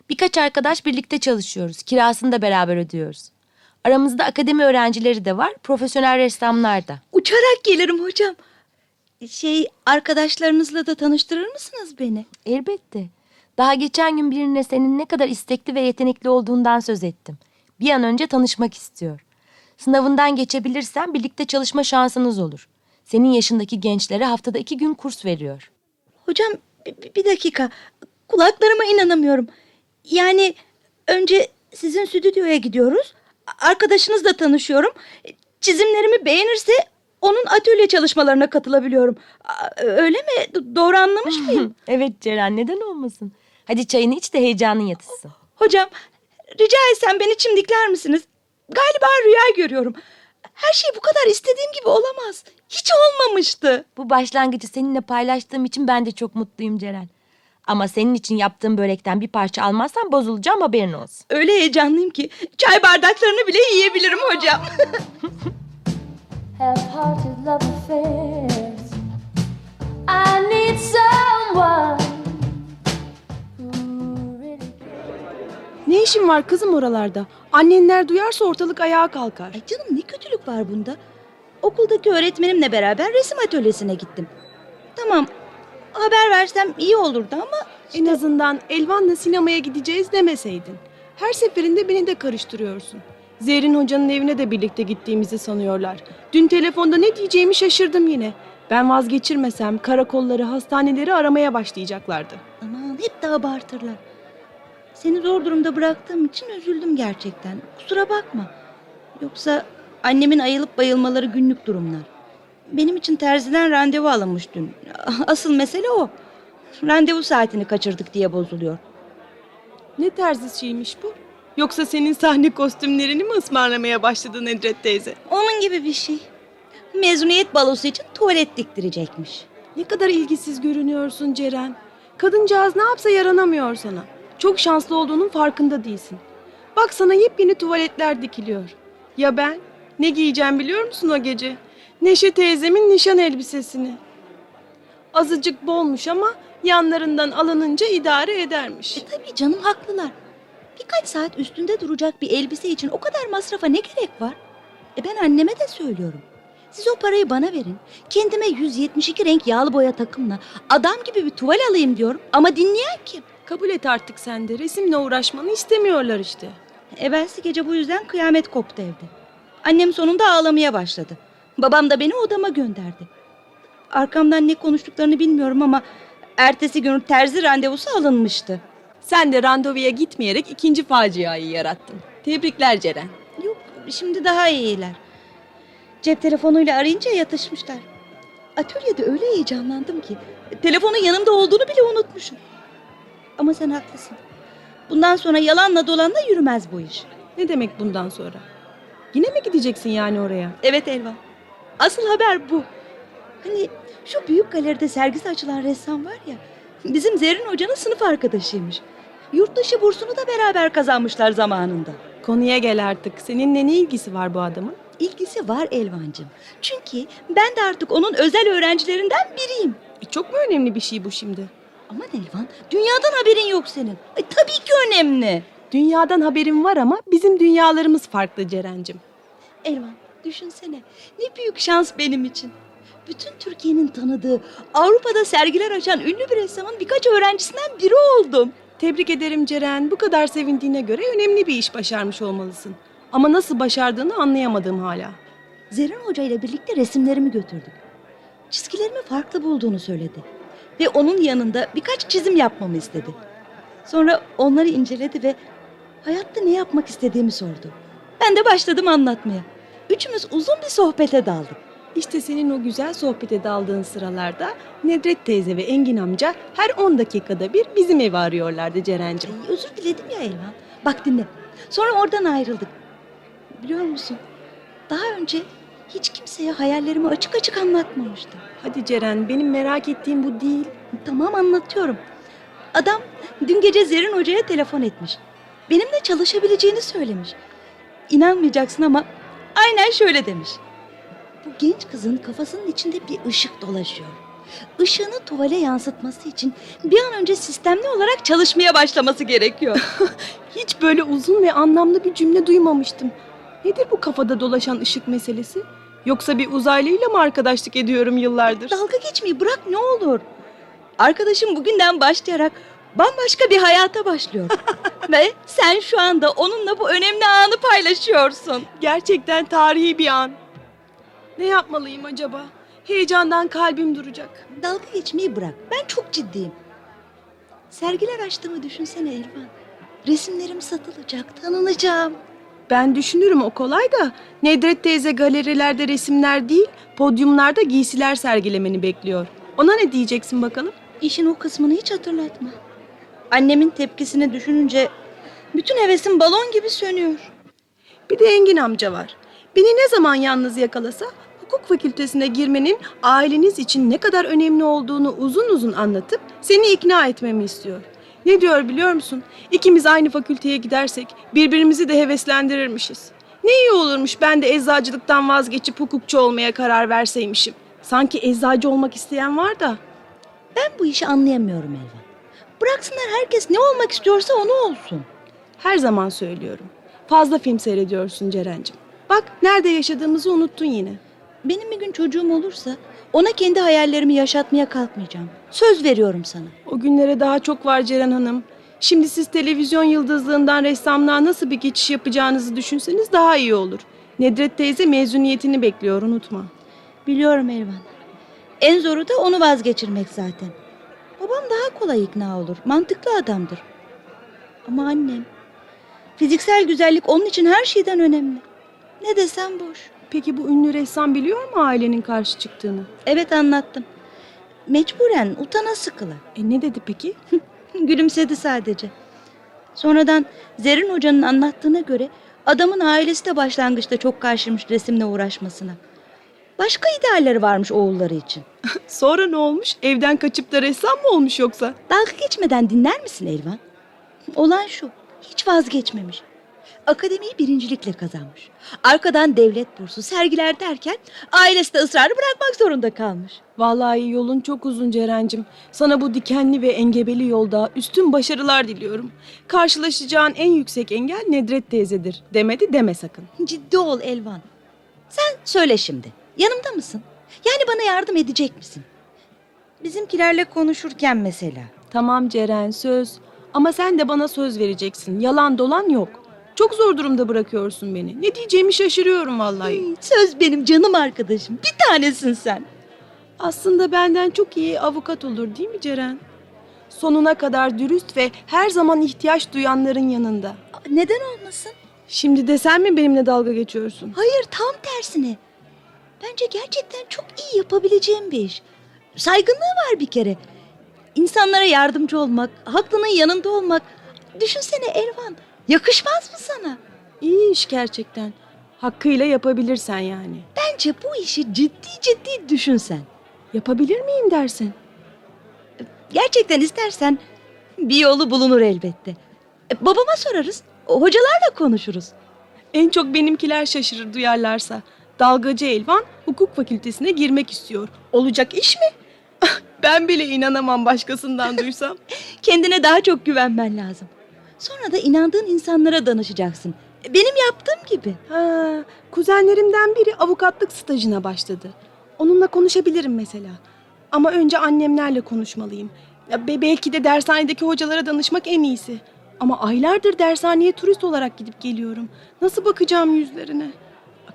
Birkaç arkadaş birlikte çalışıyoruz. Kirasını da beraber ödüyoruz. Aramızda akademi öğrencileri de var, profesyonel ressamlar da. Uçarak gelirim hocam. Şey arkadaşlarınızla da tanıştırır mısınız beni? Elbette. Daha geçen gün birine senin ne kadar istekli ve yetenekli olduğundan söz ettim. Bir an önce tanışmak istiyor. Sınavından geçebilirsen birlikte çalışma şansınız olur. Senin yaşındaki gençlere haftada iki gün kurs veriyor. Hocam bir, bir dakika. Kulaklarıma inanamıyorum. Yani önce sizin stüdyoya gidiyoruz. Arkadaşınızla tanışıyorum. Çizimlerimi beğenirse onun atölye çalışmalarına katılabiliyorum. Öyle mi? Do- Doğru anlamış mıyım? Evet Ceren neden olmasın? Hadi çayını iç de heyecanın yatışsın. Hocam rica etsem beni çimdikler misiniz? Galiba rüya görüyorum. Her şey bu kadar istediğim gibi olamaz. Hiç olmamıştı. Bu başlangıcı seninle paylaştığım için ben de çok mutluyum Ceren. Ama senin için yaptığım börekten bir parça almazsan bozulacağım haberin olsun. Öyle heyecanlıyım ki çay bardaklarını bile yiyebilirim hocam. half-hearted love affairs. I need someone Ne işin var kızım oralarda? Annenler duyarsa ortalık ayağa kalkar. Ay canım ne kötülük var bunda? Okuldaki öğretmenimle beraber resim atölyesine gittim. Tamam haber versem iyi olurdu ama En azından Elvan'la sinemaya gideceğiz demeseydin. Her seferinde beni de karıştırıyorsun. Zerrin hocanın evine de birlikte gittiğimizi sanıyorlar. Dün telefonda ne diyeceğimi şaşırdım yine. Ben vazgeçirmesem karakolları, hastaneleri aramaya başlayacaklardı. aman hep de abartırlar. Seni zor durumda bıraktığım için üzüldüm gerçekten. Kusura bakma. Yoksa annemin ayılıp bayılmaları günlük durumlar. Benim için terziden randevu alınmış dün. Asıl mesele o. Randevu saatini kaçırdık diye bozuluyor. Ne terzi şeymiş bu? Yoksa senin sahne kostümlerini mi ısmarlamaya başladı Nedret teyze? Onun gibi bir şey. Mezuniyet balosu için tuvalet diktirecekmiş. Ne kadar ilgisiz görünüyorsun Ceren. Kadıncağız ne yapsa yaranamıyor sana. Çok şanslı olduğunun farkında değilsin. Bak sana yepyeni tuvaletler dikiliyor. Ya ben? Ne giyeceğim biliyor musun o gece? Neşe teyzemin nişan elbisesini. Azıcık bolmuş ama yanlarından alınınca idare edermiş. E tabii canım haklılar. Birkaç saat üstünde duracak bir elbise için o kadar masrafa ne gerek var? E ben anneme de söylüyorum. Siz o parayı bana verin. Kendime 172 renk yağlı boya takımla adam gibi bir tuval alayım diyorum. Ama dinleyen kim? Kabul et artık sen de resimle uğraşmanı istemiyorlar işte. Evvelsi gece bu yüzden kıyamet koptu evde. Annem sonunda ağlamaya başladı. Babam da beni odama gönderdi. Arkamdan ne konuştuklarını bilmiyorum ama ertesi gün terzi randevusu alınmıştı. Sen de randevuya gitmeyerek ikinci faciayı yarattın. Tebrikler Ceren. Yok şimdi daha iyiler. Cep telefonuyla arayınca yatışmışlar. Atölyede öyle heyecanlandım ki telefonun yanımda olduğunu bile unutmuşum. Ama sen haklısın. Bundan sonra yalanla dolanla yürümez bu iş. Ne demek bundan sonra? Yine mi gideceksin yani oraya? Evet Elvan. Asıl haber bu. Hani şu büyük galeride sergisi açılan ressam var ya. Bizim Zerrin Hoca'nın sınıf arkadaşıymış. Yurt dışı bursunu da beraber kazanmışlar zamanında. Konuya gel artık. Seninle ne ilgisi var bu adamın? İlgisi var Elvancığım. Çünkü ben de artık onun özel öğrencilerinden biriyim. E, çok mu önemli bir şey bu şimdi? Aman Elvan, dünyadan haberin yok senin. Ay, tabii ki önemli. Dünyadan haberim var ama bizim dünyalarımız farklı Ceren'cim. Elvan, düşünsene. Ne büyük şans benim için. Bütün Türkiye'nin tanıdığı, Avrupa'da sergiler açan ünlü bir ressamın birkaç öğrencisinden biri oldum. Tebrik ederim Ceren. Bu kadar sevindiğine göre önemli bir iş başarmış olmalısın. Ama nasıl başardığını anlayamadım hala. Zerrin Hoca ile birlikte resimlerimi götürdük. Çizgilerimi farklı bulduğunu söyledi. Ve onun yanında birkaç çizim yapmamı istedi. Sonra onları inceledi ve hayatta ne yapmak istediğimi sordu. Ben de başladım anlatmaya. Üçümüz uzun bir sohbete daldık. İşte senin o güzel sohbete daldığın sıralarda Nedret teyze ve Engin amca her 10 dakikada bir bizim evi arıyorlardı Ceren'cim. Ay, özür diledim ya Elvan. Bak dinle. Sonra oradan ayrıldık. Biliyor musun? Daha önce hiç kimseye hayallerimi açık açık anlatmamıştım. Hadi Ceren benim merak ettiğim bu değil. Tamam anlatıyorum. Adam dün gece Zerrin Hoca'ya telefon etmiş. Benimle çalışabileceğini söylemiş. İnanmayacaksın ama aynen şöyle demiş. Bu genç kızın kafasının içinde bir ışık dolaşıyor. Işığını tuvale yansıtması için bir an önce sistemli olarak çalışmaya başlaması gerekiyor. Hiç böyle uzun ve anlamlı bir cümle duymamıştım. Nedir bu kafada dolaşan ışık meselesi? Yoksa bir uzaylıyla mı arkadaşlık ediyorum yıllardır? Dalga geçmeyi bırak ne olur. Arkadaşım bugünden başlayarak bambaşka bir hayata başlıyor. Ve sen şu anda onunla bu önemli anı paylaşıyorsun. Gerçekten tarihi bir an. Ne yapmalıyım acaba? Heyecandan kalbim duracak. Dalga geçmeyi bırak. Ben çok ciddiyim. Sergiler açtığımı düşünsene Elvan. Resimlerim satılacak, tanınacağım. Ben düşünürüm o kolay da Nedret teyze galerilerde resimler değil podyumlarda giysiler sergilemeni bekliyor. Ona ne diyeceksin bakalım? İşin o kısmını hiç hatırlatma. Annemin tepkisini düşününce bütün hevesim balon gibi sönüyor. Bir de Engin amca var. Beni ne zaman yalnız yakalasa hukuk fakültesine girmenin aileniz için ne kadar önemli olduğunu uzun uzun anlatıp seni ikna etmemi istiyor. Ne diyor biliyor musun? İkimiz aynı fakülteye gidersek birbirimizi de heveslendirirmişiz. Ne iyi olurmuş ben de eczacılıktan vazgeçip hukukçu olmaya karar verseymişim. Sanki eczacı olmak isteyen var da. Ben bu işi anlayamıyorum Elvan. Bıraksınlar herkes ne olmak istiyorsa onu olsun. Her zaman söylüyorum. Fazla film seyrediyorsun Ceren'cim. Bak nerede yaşadığımızı unuttun yine. Benim bir gün çocuğum olursa ona kendi hayallerimi yaşatmaya kalkmayacağım. Söz veriyorum sana. O günlere daha çok var Ceren Hanım. Şimdi siz televizyon yıldızlığından ressamlığa nasıl bir geçiş yapacağınızı düşünseniz daha iyi olur. Nedret teyze mezuniyetini bekliyor unutma. Biliyorum Elvan. En zoru da onu vazgeçirmek zaten. Babam daha kolay ikna olur. Mantıklı adamdır. Ama annem... Fiziksel güzellik onun için her şeyden önemli. Ne desem boş. Peki bu ünlü ressam biliyor mu ailenin karşı çıktığını? Evet anlattım. Mecburen utana sıkıla. E ne dedi peki? Gülümsedi sadece. Sonradan Zerrin Hoca'nın anlattığına göre adamın ailesi de başlangıçta çok karşıymış resimle uğraşmasına. Başka idealleri varmış oğulları için. Sonra ne olmuş? Evden kaçıp da ressam mı olmuş yoksa? Dalga geçmeden dinler misin Elvan? Olan şu, hiç vazgeçmemiş. Akademiyi birincilikle kazanmış. Arkadan devlet bursu, sergiler derken ailesi de ısrarı bırakmak zorunda kalmış. Vallahi yolun çok uzun Ceren'cim. Sana bu dikenli ve engebeli yolda üstün başarılar diliyorum. Karşılaşacağın en yüksek engel Nedret teyzedir. Demedi deme sakın. Ciddi ol Elvan. Sen söyle şimdi. Yanımda mısın? Yani bana yardım edecek misin? Bizimkilerle konuşurken mesela. Tamam Ceren söz. Ama sen de bana söz vereceksin. Yalan dolan yok. Çok zor durumda bırakıyorsun beni. Ne diyeceğimi şaşırıyorum vallahi. Söz benim canım arkadaşım. Bir tanesin sen. Aslında benden çok iyi avukat olur değil mi Ceren? Sonuna kadar dürüst ve her zaman ihtiyaç duyanların yanında. Aa, Neden olmasın? Şimdi de sen mi benimle dalga geçiyorsun? Hayır tam tersine. Bence gerçekten çok iyi yapabileceğim bir iş. Saygınlığı var bir kere. İnsanlara yardımcı olmak, haklının yanında olmak. Düşünsene Elvan, yakışmaz mı sana? İyi iş gerçekten. Hakkıyla yapabilirsen yani. Bence bu işi ciddi ciddi düşünsen. Yapabilir miyim dersin? Gerçekten istersen bir yolu bulunur elbette. E, babama sorarız, hocalarla konuşuruz. En çok benimkiler şaşırır duyarlarsa. Dalgacı Elvan hukuk fakültesine girmek istiyor. Olacak iş mi? ben bile inanamam başkasından duysam. Kendine daha çok güvenmen lazım. Sonra da inandığın insanlara danışacaksın. Benim yaptığım gibi. Ha, kuzenlerimden biri avukatlık stajına başladı. Onunla konuşabilirim mesela. Ama önce annemlerle konuşmalıyım. Ya be- belki de dershanedeki hocalara danışmak en iyisi. Ama aylardır dershaneye turist olarak gidip geliyorum. Nasıl bakacağım yüzlerine?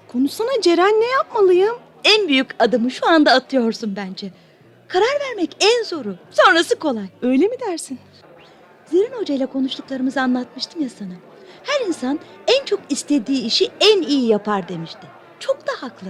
Konuşsana Ceren ne yapmalıyım? En büyük adımı şu anda atıyorsun bence. Karar vermek en zoru. Sonrası kolay. Öyle mi dersin? Zerrin Hoca ile konuştuklarımızı anlatmıştım ya sana. Her insan en çok istediği işi en iyi yapar demişti. Çok da haklı.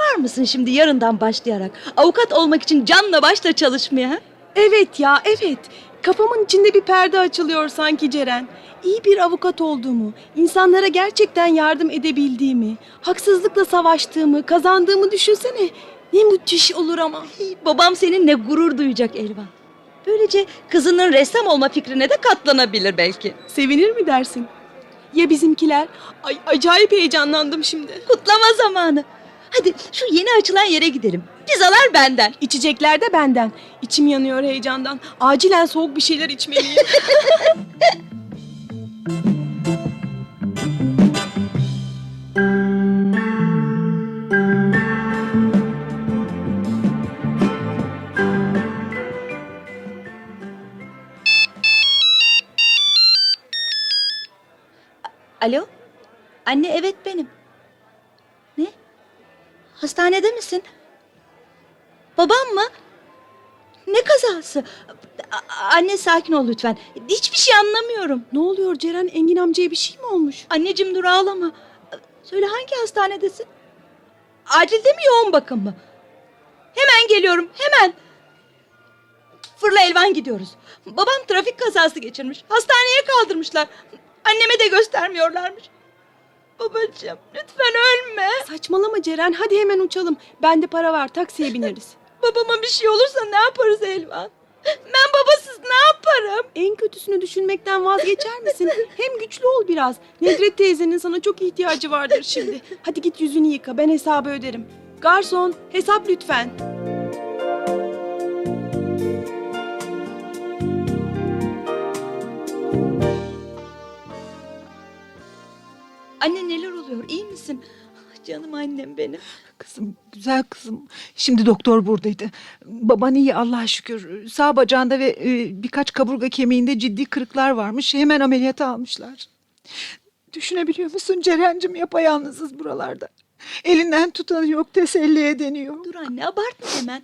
Var mısın şimdi yarından başlayarak avukat olmak için canla başla çalışmaya? Evet ya evet. Kafamın içinde bir perde açılıyor sanki Ceren. İyi bir avukat olduğumu, insanlara gerçekten yardım edebildiğimi, haksızlıkla savaştığımı, kazandığımı düşünsene. Ne müthiş olur ama. Babam seninle gurur duyacak Elvan. Böylece kızının ressam olma fikrine de katlanabilir belki. Sevinir mi dersin? Ya bizimkiler? Ay acayip heyecanlandım şimdi. Kutlama zamanı. Hadi şu yeni açılan yere gidelim. Pizzalar benden. İçecekler de benden. İçim yanıyor heyecandan. Acilen soğuk bir şeyler içmeliyim. Alo? Anne evet benim. Ne? Hastanede misin? Babam mı? Ne kazası? A- anne sakin ol lütfen. Hiçbir şey anlamıyorum. ne oluyor Ceren? Engin amcaya bir şey mi olmuş? Anneciğim dur ağlama. Söyle hangi hastanedesin? Acilde mi yoğun bakım mı? Hemen geliyorum hemen. Fırla Elvan gidiyoruz. Babam trafik kazası geçirmiş. Hastaneye kaldırmışlar. Anneme de göstermiyorlarmış. Babacığım lütfen ölme. Saçmalama Ceren. Hadi hemen uçalım. Bende para var. Taksiye bineriz. Babama bir şey olursa ne yaparız Elvan? Ben babasız ne yaparım? En kötüsünü düşünmekten vazgeçer misin? Hem güçlü ol biraz. Nedret teyzenin sana çok ihtiyacı vardır şimdi. Hadi git yüzünü yıka. Ben hesabı öderim. Garson hesap lütfen. Anne neler oluyor iyi misin? Ah, Canım annem benim. Kızım, güzel kızım. Şimdi doktor buradaydı. Baban iyi Allah'a şükür. Sağ bacağında ve e, birkaç kaburga kemiğinde ciddi kırıklar varmış. Hemen ameliyata almışlar. Düşünebiliyor musun Ceren'cim yapayalnızız buralarda. Elinden tutanı yok teselli edeniyor. Dur anne abartma hemen.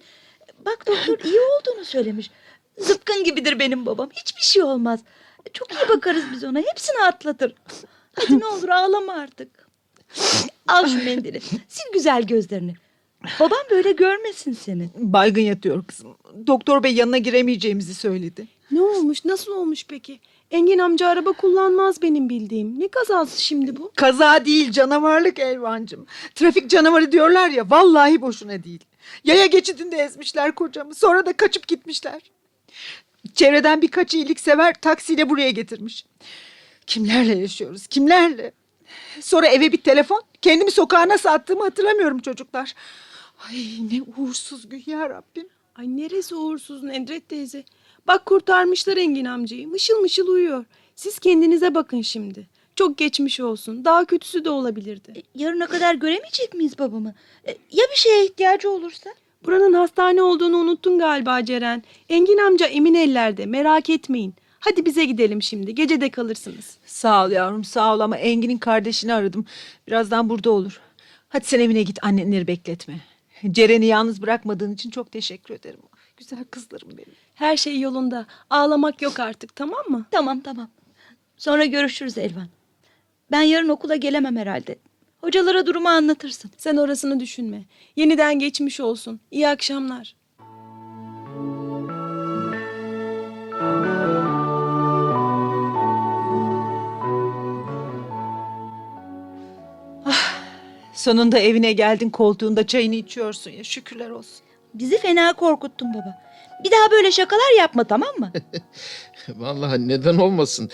Bak doktor iyi olduğunu söylemiş. Zıpkın gibidir benim babam. Hiçbir şey olmaz. Çok iyi bakarız biz ona. Hepsini atlatır. Hadi ne olur ağlama artık. Al şu mendili. Sil güzel gözlerini. Babam böyle görmesin seni. Baygın yatıyor kızım. Doktor bey yanına giremeyeceğimizi söyledi. Ne olmuş? Nasıl olmuş peki? Engin amca araba kullanmaz benim bildiğim. Ne kazası şimdi bu? Kaza değil canavarlık Elvancım. Trafik canavarı diyorlar ya vallahi boşuna değil. Yaya geçidinde ezmişler kocamı sonra da kaçıp gitmişler. Çevreden birkaç iyiliksever taksiyle buraya getirmiş. Kimlerle yaşıyoruz? Kimlerle? Sonra eve bir telefon. Kendimi sokağa nasıl attığımı hatırlamıyorum çocuklar. Ay ne uğursuz gün ya Rabbim. Ay neresi uğursuz Nedret teyze. Bak kurtarmışlar Engin amcayı. Mışıl mışıl uyuyor. Siz kendinize bakın şimdi. Çok geçmiş olsun. Daha kötüsü de olabilirdi. E, Yarına kadar göremeyecek miyiz babamı? E, Ya bir şeye ihtiyacı olursa? Buranın hastane olduğunu unuttun galiba Ceren. Engin amca emin ellerde. Merak etmeyin. Hadi bize gidelim şimdi. Gece de kalırsınız. Sağ ol yavrum sağ ol ama Engin'in kardeşini aradım. Birazdan burada olur. Hadi sen evine git annenleri bekletme. Ceren'i yalnız bırakmadığın için çok teşekkür ederim. Güzel kızlarım benim. Her şey yolunda. Ağlamak yok artık tamam mı? Tamam tamam. Sonra görüşürüz Elvan. Ben yarın okula gelemem herhalde. Hocalara durumu anlatırsın. Sen orasını düşünme. Yeniden geçmiş olsun. İyi akşamlar. Sonunda evine geldin koltuğunda çayını içiyorsun ya şükürler olsun. Bizi fena korkuttun baba. Bir daha böyle şakalar yapma tamam mı? Vallahi neden olmasın.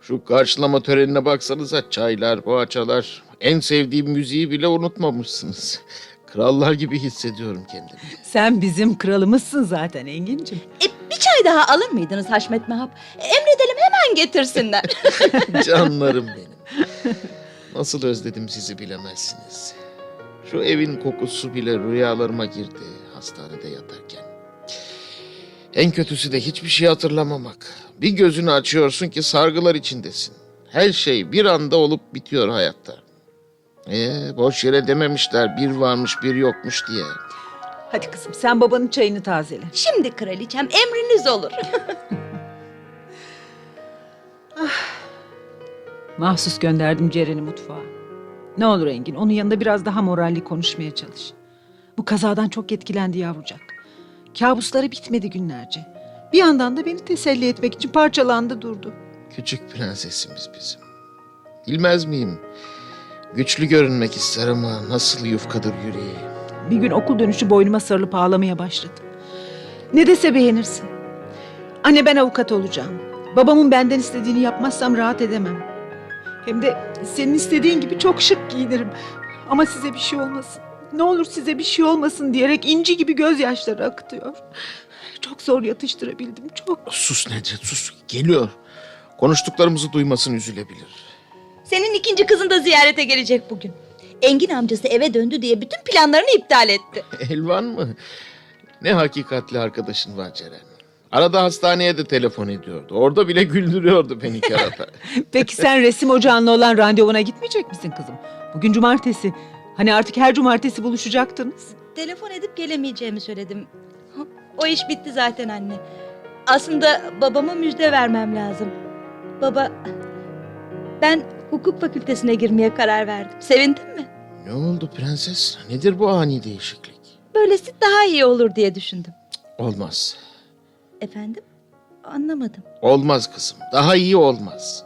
Şu karşılama törenine baksanıza çaylar, poğaçalar. En sevdiğim müziği bile unutmamışsınız. Krallar gibi hissediyorum kendimi. Sen bizim kralımızsın zaten Engin'cim. E, bir çay daha alır mıydınız Haşmet Mehap? Emredelim hemen getirsinler. Canlarım benim. Nasıl özledim sizi bilemezsiniz. Şu evin kokusu bile rüyalarıma girdi hastanede yatarken. En kötüsü de hiçbir şey hatırlamamak. Bir gözünü açıyorsun ki sargılar içindesin. Her şey bir anda olup bitiyor hayatta. Ee, boş yere dememişler bir varmış bir yokmuş diye. Hadi kızım sen babanın çayını tazele. Şimdi kraliçem emriniz olur. Mahsus gönderdim Ceren'i mutfağa. Ne olur Engin onun yanında biraz daha moralli konuşmaya çalış. Bu kazadan çok etkilendi yavrucak. Kabusları bitmedi günlerce. Bir yandan da beni teselli etmek için parçalandı durdu. Küçük prensesimiz bizim. Bilmez miyim? Güçlü görünmek ister ama nasıl yufkadır yüreği. Bir gün okul dönüşü boynuma sarılıp ağlamaya başladı. Ne dese beğenirsin. Anne ben avukat olacağım. Babamın benden istediğini yapmazsam rahat edemem. Hem de senin istediğin gibi çok şık giyinirim. Ama size bir şey olmasın. Ne olur size bir şey olmasın diyerek inci gibi gözyaşları akıtıyor. Çok zor yatıştırabildim çok. Sus Nedret sus. Geliyor. Konuştuklarımızı duymasın üzülebilir. Senin ikinci kızın da ziyarete gelecek bugün. Engin amcası eve döndü diye bütün planlarını iptal etti. Elvan mı? Ne hakikatli arkadaşın var Ceren. Arada hastaneye de telefon ediyordu. Orada bile güldürüyordu beni kerata. Peki sen resim ocağınla olan randevuna gitmeyecek misin kızım? Bugün cumartesi. Hani artık her cumartesi buluşacaktınız. Telefon edip gelemeyeceğimi söyledim. O iş bitti zaten anne. Aslında babama müjde vermem lazım. Baba, ben hukuk fakültesine girmeye karar verdim. Sevindin mi? ne oldu prenses? Nedir bu ani değişiklik? Böylesi daha iyi olur diye düşündüm. Olmaz. Efendim? Anlamadım. Olmaz kızım. Daha iyi olmaz.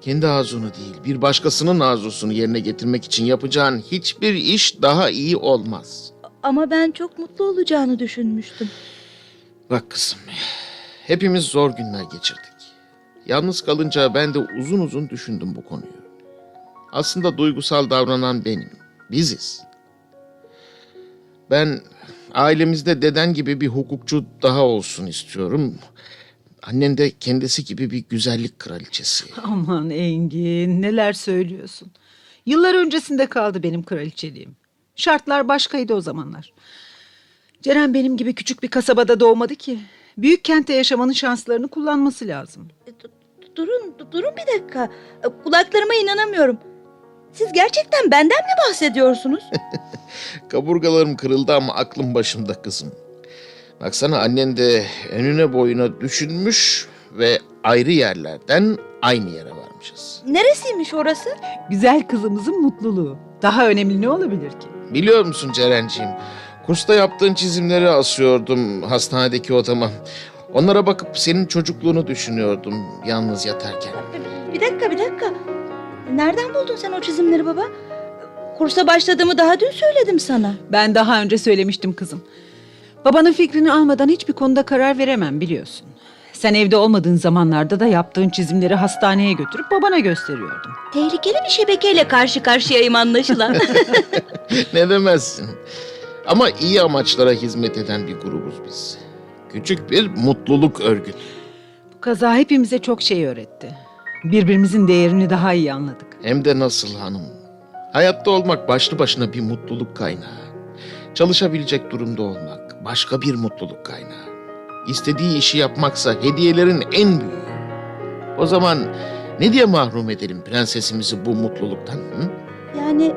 Kendi arzunu değil, bir başkasının arzusunu yerine getirmek için yapacağın hiçbir iş daha iyi olmaz. Ama ben çok mutlu olacağını düşünmüştüm. Bak kızım, hepimiz zor günler geçirdik. Yalnız kalınca ben de uzun uzun düşündüm bu konuyu. Aslında duygusal davranan benim, biziz. Ben ailemizde deden gibi bir hukukçu daha olsun istiyorum. Annen de kendisi gibi bir güzellik kraliçesi. Aman Engin neler söylüyorsun. Yıllar öncesinde kaldı benim kraliçeliğim. Şartlar başkaydı o zamanlar. Ceren benim gibi küçük bir kasabada doğmadı ki. Büyük kentte yaşamanın şanslarını kullanması lazım. Du- Durun, du- durun bir dakika. Kulaklarıma inanamıyorum. Siz gerçekten benden mi bahsediyorsunuz? Kaburgalarım kırıldı ama aklım başımda kızım. Baksana annen de önüne boyuna düşünmüş ve ayrı yerlerden aynı yere varmışız. Neresiymiş orası? Güzel kızımızın mutluluğu. Daha önemli ne olabilir ki? Biliyor musun Ceren'ciğim? Kursta yaptığın çizimleri asıyordum hastanedeki odama. Onlara bakıp senin çocukluğunu düşünüyordum yalnız yatarken. Bir dakika, bir dakika. Nereden buldun sen o çizimleri baba? Kursa başladığımı daha dün söyledim sana. Ben daha önce söylemiştim kızım. Babanın fikrini almadan hiçbir konuda karar veremem biliyorsun. Sen evde olmadığın zamanlarda da yaptığın çizimleri hastaneye götürüp babana gösteriyordun. Tehlikeli bir şebekeyle karşı karşıyayım anlaşılan. ne demezsin. Ama iyi amaçlara hizmet eden bir grubuz biz. Küçük bir mutluluk örgütü. Bu kaza hepimize çok şey öğretti. Birbirimizin değerini daha iyi anladık. Hem de nasıl hanım. Hayatta olmak başlı başına bir mutluluk kaynağı. Çalışabilecek durumda olmak başka bir mutluluk kaynağı. İstediği işi yapmaksa hediyelerin en büyüğü. O zaman ne diye mahrum edelim prensesimizi bu mutluluktan? Hı? yani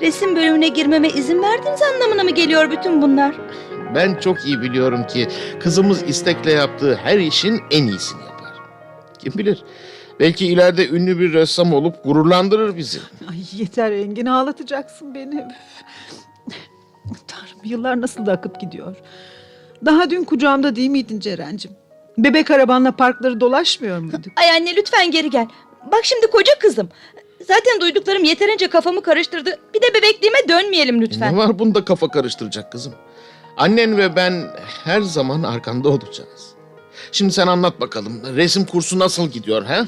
resim bölümüne girmeme izin verdiğiniz anlamına mı geliyor bütün bunlar? Ben çok iyi biliyorum ki kızımız istekle yaptığı her işin en iyisini yapar. Kim bilir belki ileride ünlü bir ressam olup gururlandırır bizi. Ay yeter Engin ağlatacaksın beni. Tanrım yıllar nasıl da akıp gidiyor. Daha dün kucağımda değil miydin Ceren'cim? Bebek arabanla parkları dolaşmıyor muyduk? Ay anne lütfen geri gel. Bak şimdi koca kızım. Zaten duyduklarım yeterince kafamı karıştırdı. Bir de bebekliğime dönmeyelim lütfen. Ne var bunda kafa karıştıracak kızım? Annen ve ben her zaman arkanda olacağız. Şimdi sen anlat bakalım. Resim kursu nasıl gidiyor ha?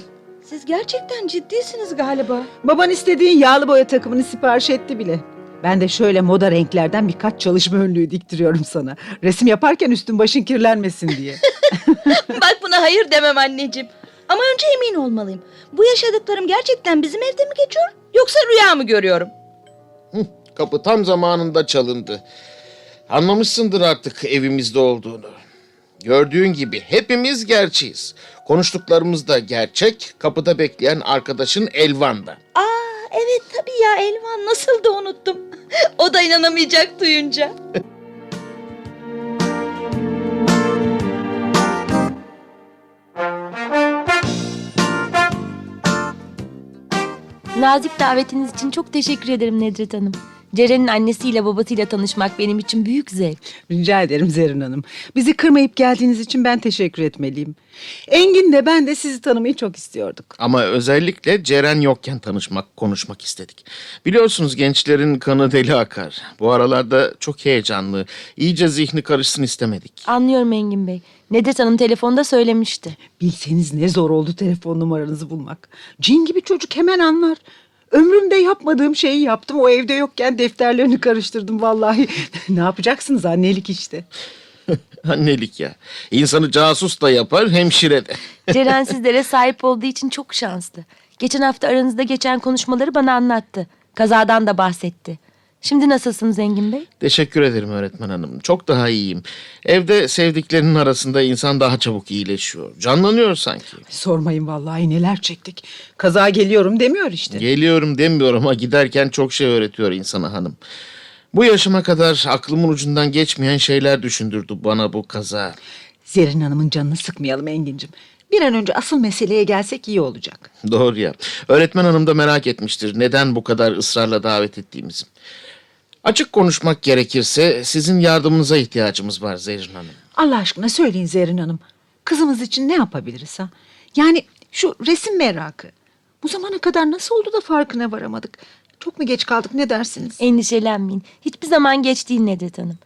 Siz gerçekten ciddisiniz galiba. Baban istediğin yağlı boya takımını sipariş etti bile. Ben de şöyle moda renklerden birkaç çalışma önlüğü diktiriyorum sana. Resim yaparken üstün başın kirlenmesin diye. Bak buna hayır demem anneciğim. Ama önce emin olmalıyım. Bu yaşadıklarım gerçekten bizim evde mi geçiyor? Yoksa rüya mı görüyorum? Hı, kapı tam zamanında çalındı. Anlamışsındır artık evimizde olduğunu. Gördüğün gibi hepimiz gerçeğiz. Konuştuklarımız da gerçek. Kapıda bekleyen arkadaşın Elvan da. Aa evet tabii ya Elvan nasıl da unuttum. o da inanamayacak duyunca. Nazik davetiniz için çok teşekkür ederim Nedret Hanım. Ceren'in annesiyle babasıyla tanışmak benim için büyük zevk. Rica ederim Zerrin Hanım. Bizi kırmayıp geldiğiniz için ben teşekkür etmeliyim. Engin de ben de sizi tanımayı çok istiyorduk. Ama özellikle Ceren yokken tanışmak, konuşmak istedik. Biliyorsunuz gençlerin kanı deli akar. Bu aralarda çok heyecanlı. İyice zihni karışsın istemedik. Anlıyorum Engin Bey. Nedret Hanım telefonda söylemişti. Bilseniz ne zor oldu telefon numaranızı bulmak. Cin gibi çocuk hemen anlar. Ömrümde yapmadığım şeyi yaptım. O evde yokken defterlerini karıştırdım vallahi. ne yapacaksınız annelik işte. Annelik ya. İnsanı casus da yapar, hemşire de. Ceren sizlere sahip olduğu için çok şanslı. Geçen hafta aranızda geçen konuşmaları bana anlattı. Kazadan da bahsetti. Şimdi nasılsınız Engin Bey? Teşekkür ederim öğretmen hanım. Çok daha iyiyim. Evde sevdiklerinin arasında insan daha çabuk iyileşiyor. Canlanıyor sanki. Sormayın vallahi neler çektik. Kaza geliyorum demiyor işte. Geliyorum demiyorum ama giderken çok şey öğretiyor insana hanım. Bu yaşıma kadar aklımın ucundan geçmeyen şeyler düşündürdü bana bu kaza. Zerrin Hanım'ın canını sıkmayalım Engin'cim. Bir an önce asıl meseleye gelsek iyi olacak. Doğru ya. Öğretmen hanım da merak etmiştir neden bu kadar ısrarla davet ettiğimizi. Açık konuşmak gerekirse sizin yardımınıza ihtiyacımız var Zerrin Hanım. Allah aşkına söyleyin Zerrin Hanım. Kızımız için ne yapabiliriz ha? Yani şu resim merakı. Bu zamana kadar nasıl oldu da farkına varamadık? Çok mu geç kaldık ne dersiniz? Endişelenmeyin. Hiçbir zaman geç değil Nedret Hanım.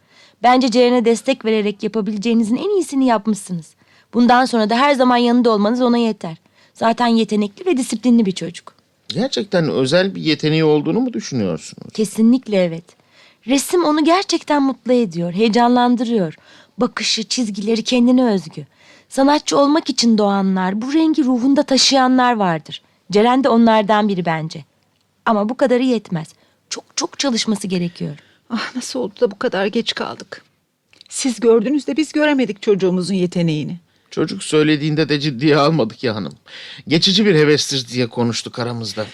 Bence Ceren'e destek vererek yapabileceğinizin en iyisini yapmışsınız. Bundan sonra da her zaman yanında olmanız ona yeter. Zaten yetenekli ve disiplinli bir çocuk. Gerçekten özel bir yeteneği olduğunu mu düşünüyorsunuz? Kesinlikle evet. Resim onu gerçekten mutlu ediyor, heyecanlandırıyor. Bakışı, çizgileri kendine özgü. Sanatçı olmak için doğanlar, bu rengi ruhunda taşıyanlar vardır. Ceren de onlardan biri bence. Ama bu kadarı yetmez. Çok çok çalışması gerekiyor. Ah nasıl oldu da bu kadar geç kaldık? Siz gördünüz de biz göremedik çocuğumuzun yeteneğini. Çocuk söylediğinde de ciddiye almadık ya hanım. Geçici bir hevestir diye konuştuk aramızda.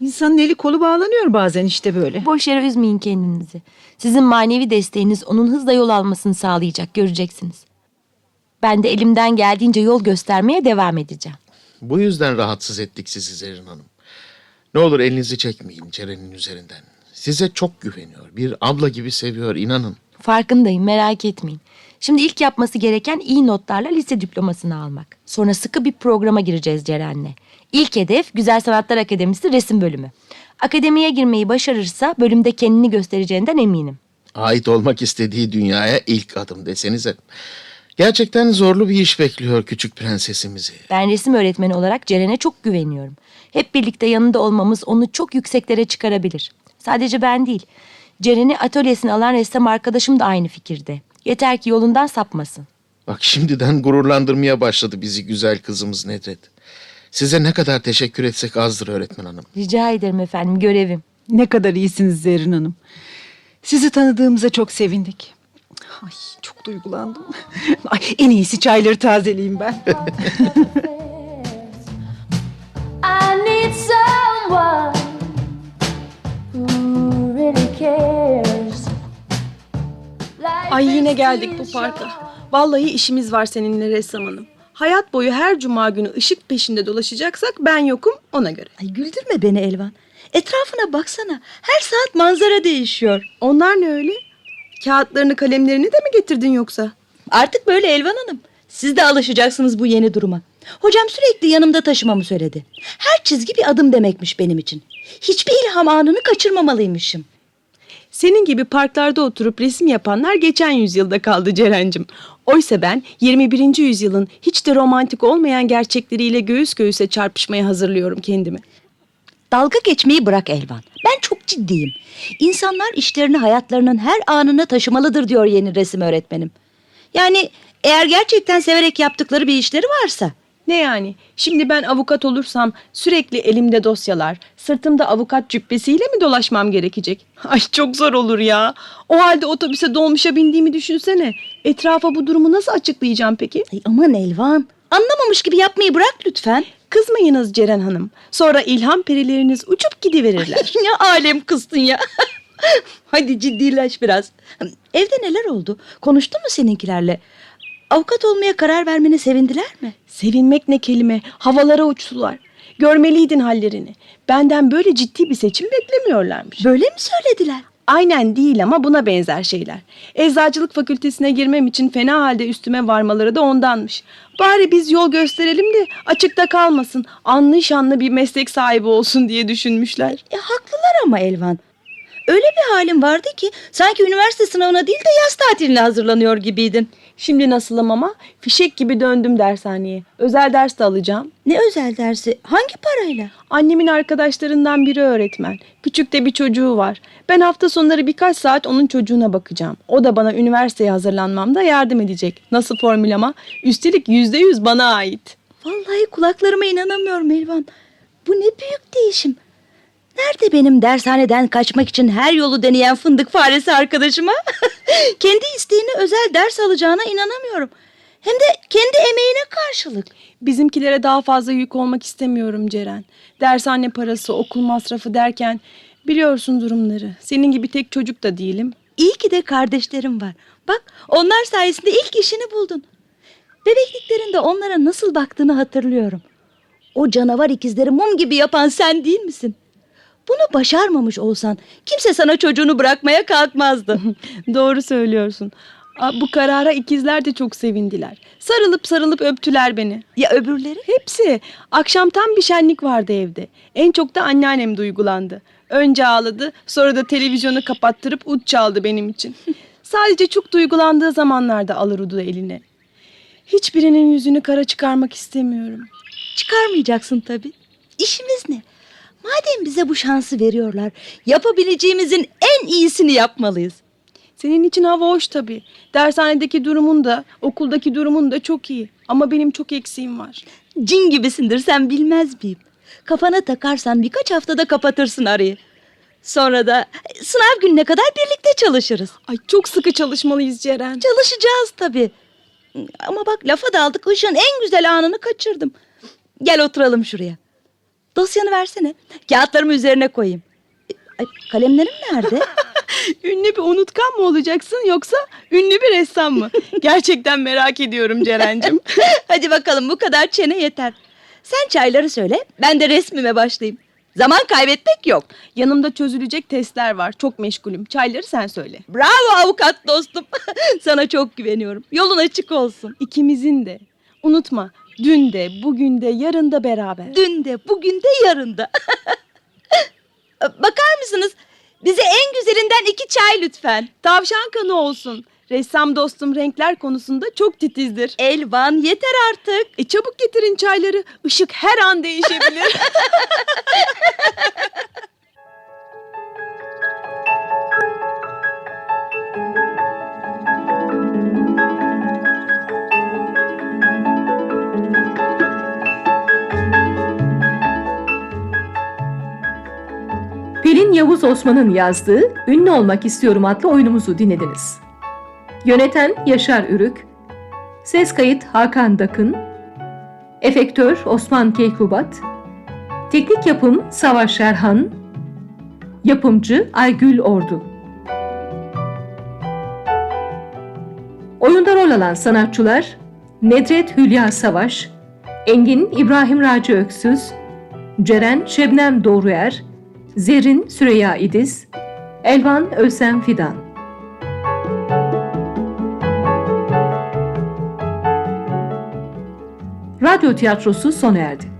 İnsanın eli kolu bağlanıyor bazen işte böyle. Boş yere üzmeyin kendinizi. Sizin manevi desteğiniz onun hızla yol almasını sağlayacak, göreceksiniz. Ben de elimden geldiğince yol göstermeye devam edeceğim. Bu yüzden rahatsız ettik sizi Zerrin Hanım. Ne olur elinizi çekmeyin Ceren'in üzerinden. Size çok güveniyor. Bir abla gibi seviyor inanın. Farkındayım merak etmeyin. Şimdi ilk yapması gereken iyi notlarla lise diplomasını almak. Sonra sıkı bir programa gireceğiz Ceren'le. İlk hedef Güzel Sanatlar Akademisi resim bölümü. Akademiye girmeyi başarırsa bölümde kendini göstereceğinden eminim. Ait olmak istediği dünyaya ilk adım desenize. Gerçekten zorlu bir iş bekliyor küçük prensesimizi. Ben resim öğretmeni olarak Ceren'e çok güveniyorum. Hep birlikte yanında olmamız onu çok yükseklere çıkarabilir. Sadece ben değil. Ceren'i atölyesine alan ressam arkadaşım da aynı fikirde. Yeter ki yolundan sapmasın. Bak şimdiden gururlandırmaya başladı bizi güzel kızımız Nedret. Size ne kadar teşekkür etsek azdır öğretmen hanım. Rica ederim efendim görevim. Ne kadar iyisiniz Zerrin Hanım. Sizi tanıdığımıza çok sevindik. Ay çok duygulandım. Ay, en iyisi çayları tazeleyeyim ben. I need someone who really cares. Ay yine geldik bu parka. Vallahi işimiz var seninle ressam hanım. Hayat boyu her cuma günü ışık peşinde dolaşacaksak ben yokum ona göre. Ay güldürme beni Elvan. Etrafına baksana. Her saat manzara değişiyor. Onlar ne öyle? Kağıtlarını kalemlerini de mi getirdin yoksa? Artık böyle Elvan Hanım. Siz de alışacaksınız bu yeni duruma. Hocam sürekli yanımda taşımamı söyledi. Her çizgi bir adım demekmiş benim için. Hiçbir ilham anını kaçırmamalıymışım. Senin gibi parklarda oturup resim yapanlar geçen yüzyılda kaldı Ceren'cim. Oysa ben 21. yüzyılın hiç de romantik olmayan gerçekleriyle göğüs göğüse çarpışmaya hazırlıyorum kendimi. Dalga geçmeyi bırak Elvan. Ben çok ciddiyim. İnsanlar işlerini hayatlarının her anına taşımalıdır diyor yeni resim öğretmenim. Yani eğer gerçekten severek yaptıkları bir işleri varsa. Ne yani? Şimdi ben avukat olursam sürekli elimde dosyalar, sırtımda avukat cübbesiyle mi dolaşmam gerekecek? Ay çok zor olur ya. O halde otobüse dolmuşa bindiğimi düşünsene. Etrafa bu durumu nasıl açıklayacağım peki? Ay aman Elvan. Anlamamış gibi yapmayı bırak lütfen. Kızmayınız Ceren Hanım. Sonra ilham perileriniz uçup gidiverirler. ne alem kızsın ya. Hadi ciddileş biraz. Evde neler oldu? Konuştun mu seninkilerle? Avukat olmaya karar vermene sevindiler mi? Sevinmek ne kelime. Havalara uçtular. Görmeliydin hallerini. Benden böyle ciddi bir seçim beklemiyorlarmış. Böyle mi söylediler? Aynen değil ama buna benzer şeyler. Eczacılık fakültesine girmem için fena halde üstüme varmaları da ondanmış. Bari biz yol gösterelim de açıkta kalmasın. Anlı şanlı bir meslek sahibi olsun diye düşünmüşler. E, haklılar ama Elvan. Öyle bir halin vardı ki sanki üniversite sınavına değil de yaz tatiline hazırlanıyor gibiydin. Şimdi nasılım ama fişek gibi döndüm dershaneye. Özel ders de alacağım. Ne özel dersi? Hangi parayla? Annemin arkadaşlarından biri öğretmen. Küçük de bir çocuğu var. Ben hafta sonları birkaç saat onun çocuğuna bakacağım. O da bana üniversiteye hazırlanmamda yardım edecek. Nasıl formül ama? Üstelik yüzde yüz bana ait. Vallahi kulaklarıma inanamıyorum Elvan. Bu ne büyük değişim. Nerede benim dershaneden kaçmak için her yolu deneyen fındık faresi arkadaşıma? kendi isteğine özel ders alacağına inanamıyorum. Hem de kendi emeğine karşılık. Bizimkilere daha fazla yük olmak istemiyorum Ceren. Dershane parası, okul masrafı derken biliyorsun durumları. Senin gibi tek çocuk da değilim. İyi ki de kardeşlerim var. Bak onlar sayesinde ilk işini buldun. Bebekliklerinde onlara nasıl baktığını hatırlıyorum. O canavar ikizleri mum gibi yapan sen değil misin? Bunu başarmamış olsan kimse sana çocuğunu bırakmaya kalkmazdı. Doğru söylüyorsun. Aa, Bu karara ikizler de çok sevindiler. Sarılıp sarılıp öptüler beni. ya öbürleri? Hepsi. Akşam tam bir şenlik vardı evde. En çok da anneannem duygulandı. Önce ağladı, sonra da televizyonu kapattırıp ut çaldı benim için. Sadece çok duygulandığı zamanlarda alır udu eline. Hiçbirinin yüzünü kara çıkarmak istemiyorum. Çıkarmayacaksın tabii. İşimiz ne? Madem bize bu şansı veriyorlar, yapabileceğimizin en iyisini yapmalıyız. Senin için hava hoş tabii. Dershanedeki durumun da, okuldaki durumun da çok iyi. Ama benim çok eksiğim var. Cin gibisindir sen bilmez miyim? Kafana takarsan birkaç haftada kapatırsın arayı. Sonra da sınav gününe kadar birlikte çalışırız. Ay çok sıkı çalışmalıyız Ceren. Çalışacağız tabii. Ama bak lafa daldık ışığın en güzel anını kaçırdım. Gel oturalım şuraya. Dosyanı versene. Kağıtlarımı üzerine koyayım. Ay, kalemlerim nerede? Ünlü bir unutkan mı olacaksın yoksa ünlü bir ressam mı? Gerçekten merak ediyorum Ceren'cim. Hadi bakalım bu kadar çene yeter. Sen çayları söyle ben de resmime başlayayım. Zaman kaybetmek yok. Yanımda çözülecek testler var. Çok meşgulüm. Çayları sen söyle. Bravo avukat dostum. Sana çok güveniyorum. Yolun açık olsun. İkimizin de. Unutma. Dün de, bugün de, yarın da beraber. Dün de, bugün de, yarın da. Bakar mısınız? Bize en güzelinden iki çay lütfen. Tavşan kanı olsun. Ressam dostum renkler konusunda çok titizdir. Elvan yeter artık. E çabuk getirin çayları. Işık her an değişebilir. Pelin Yavuz Osman'ın yazdığı Ünlü Olmak İstiyorum adlı oyunumuzu dinlediniz. Yöneten Yaşar Ürük, ses kayıt Hakan Dakın, efektör Osman Keykubat, teknik yapım Savaş Erhan, yapımcı Aygül Ordu. Oyunda rol alan sanatçılar Nedret Hülya Savaş, Engin İbrahim Raci Öksüz, Ceren Şebnem Doğruer, Zerrin Süreyya İdiz, Elvan Özlem Fidan. Radyo tiyatrosu sona erdi.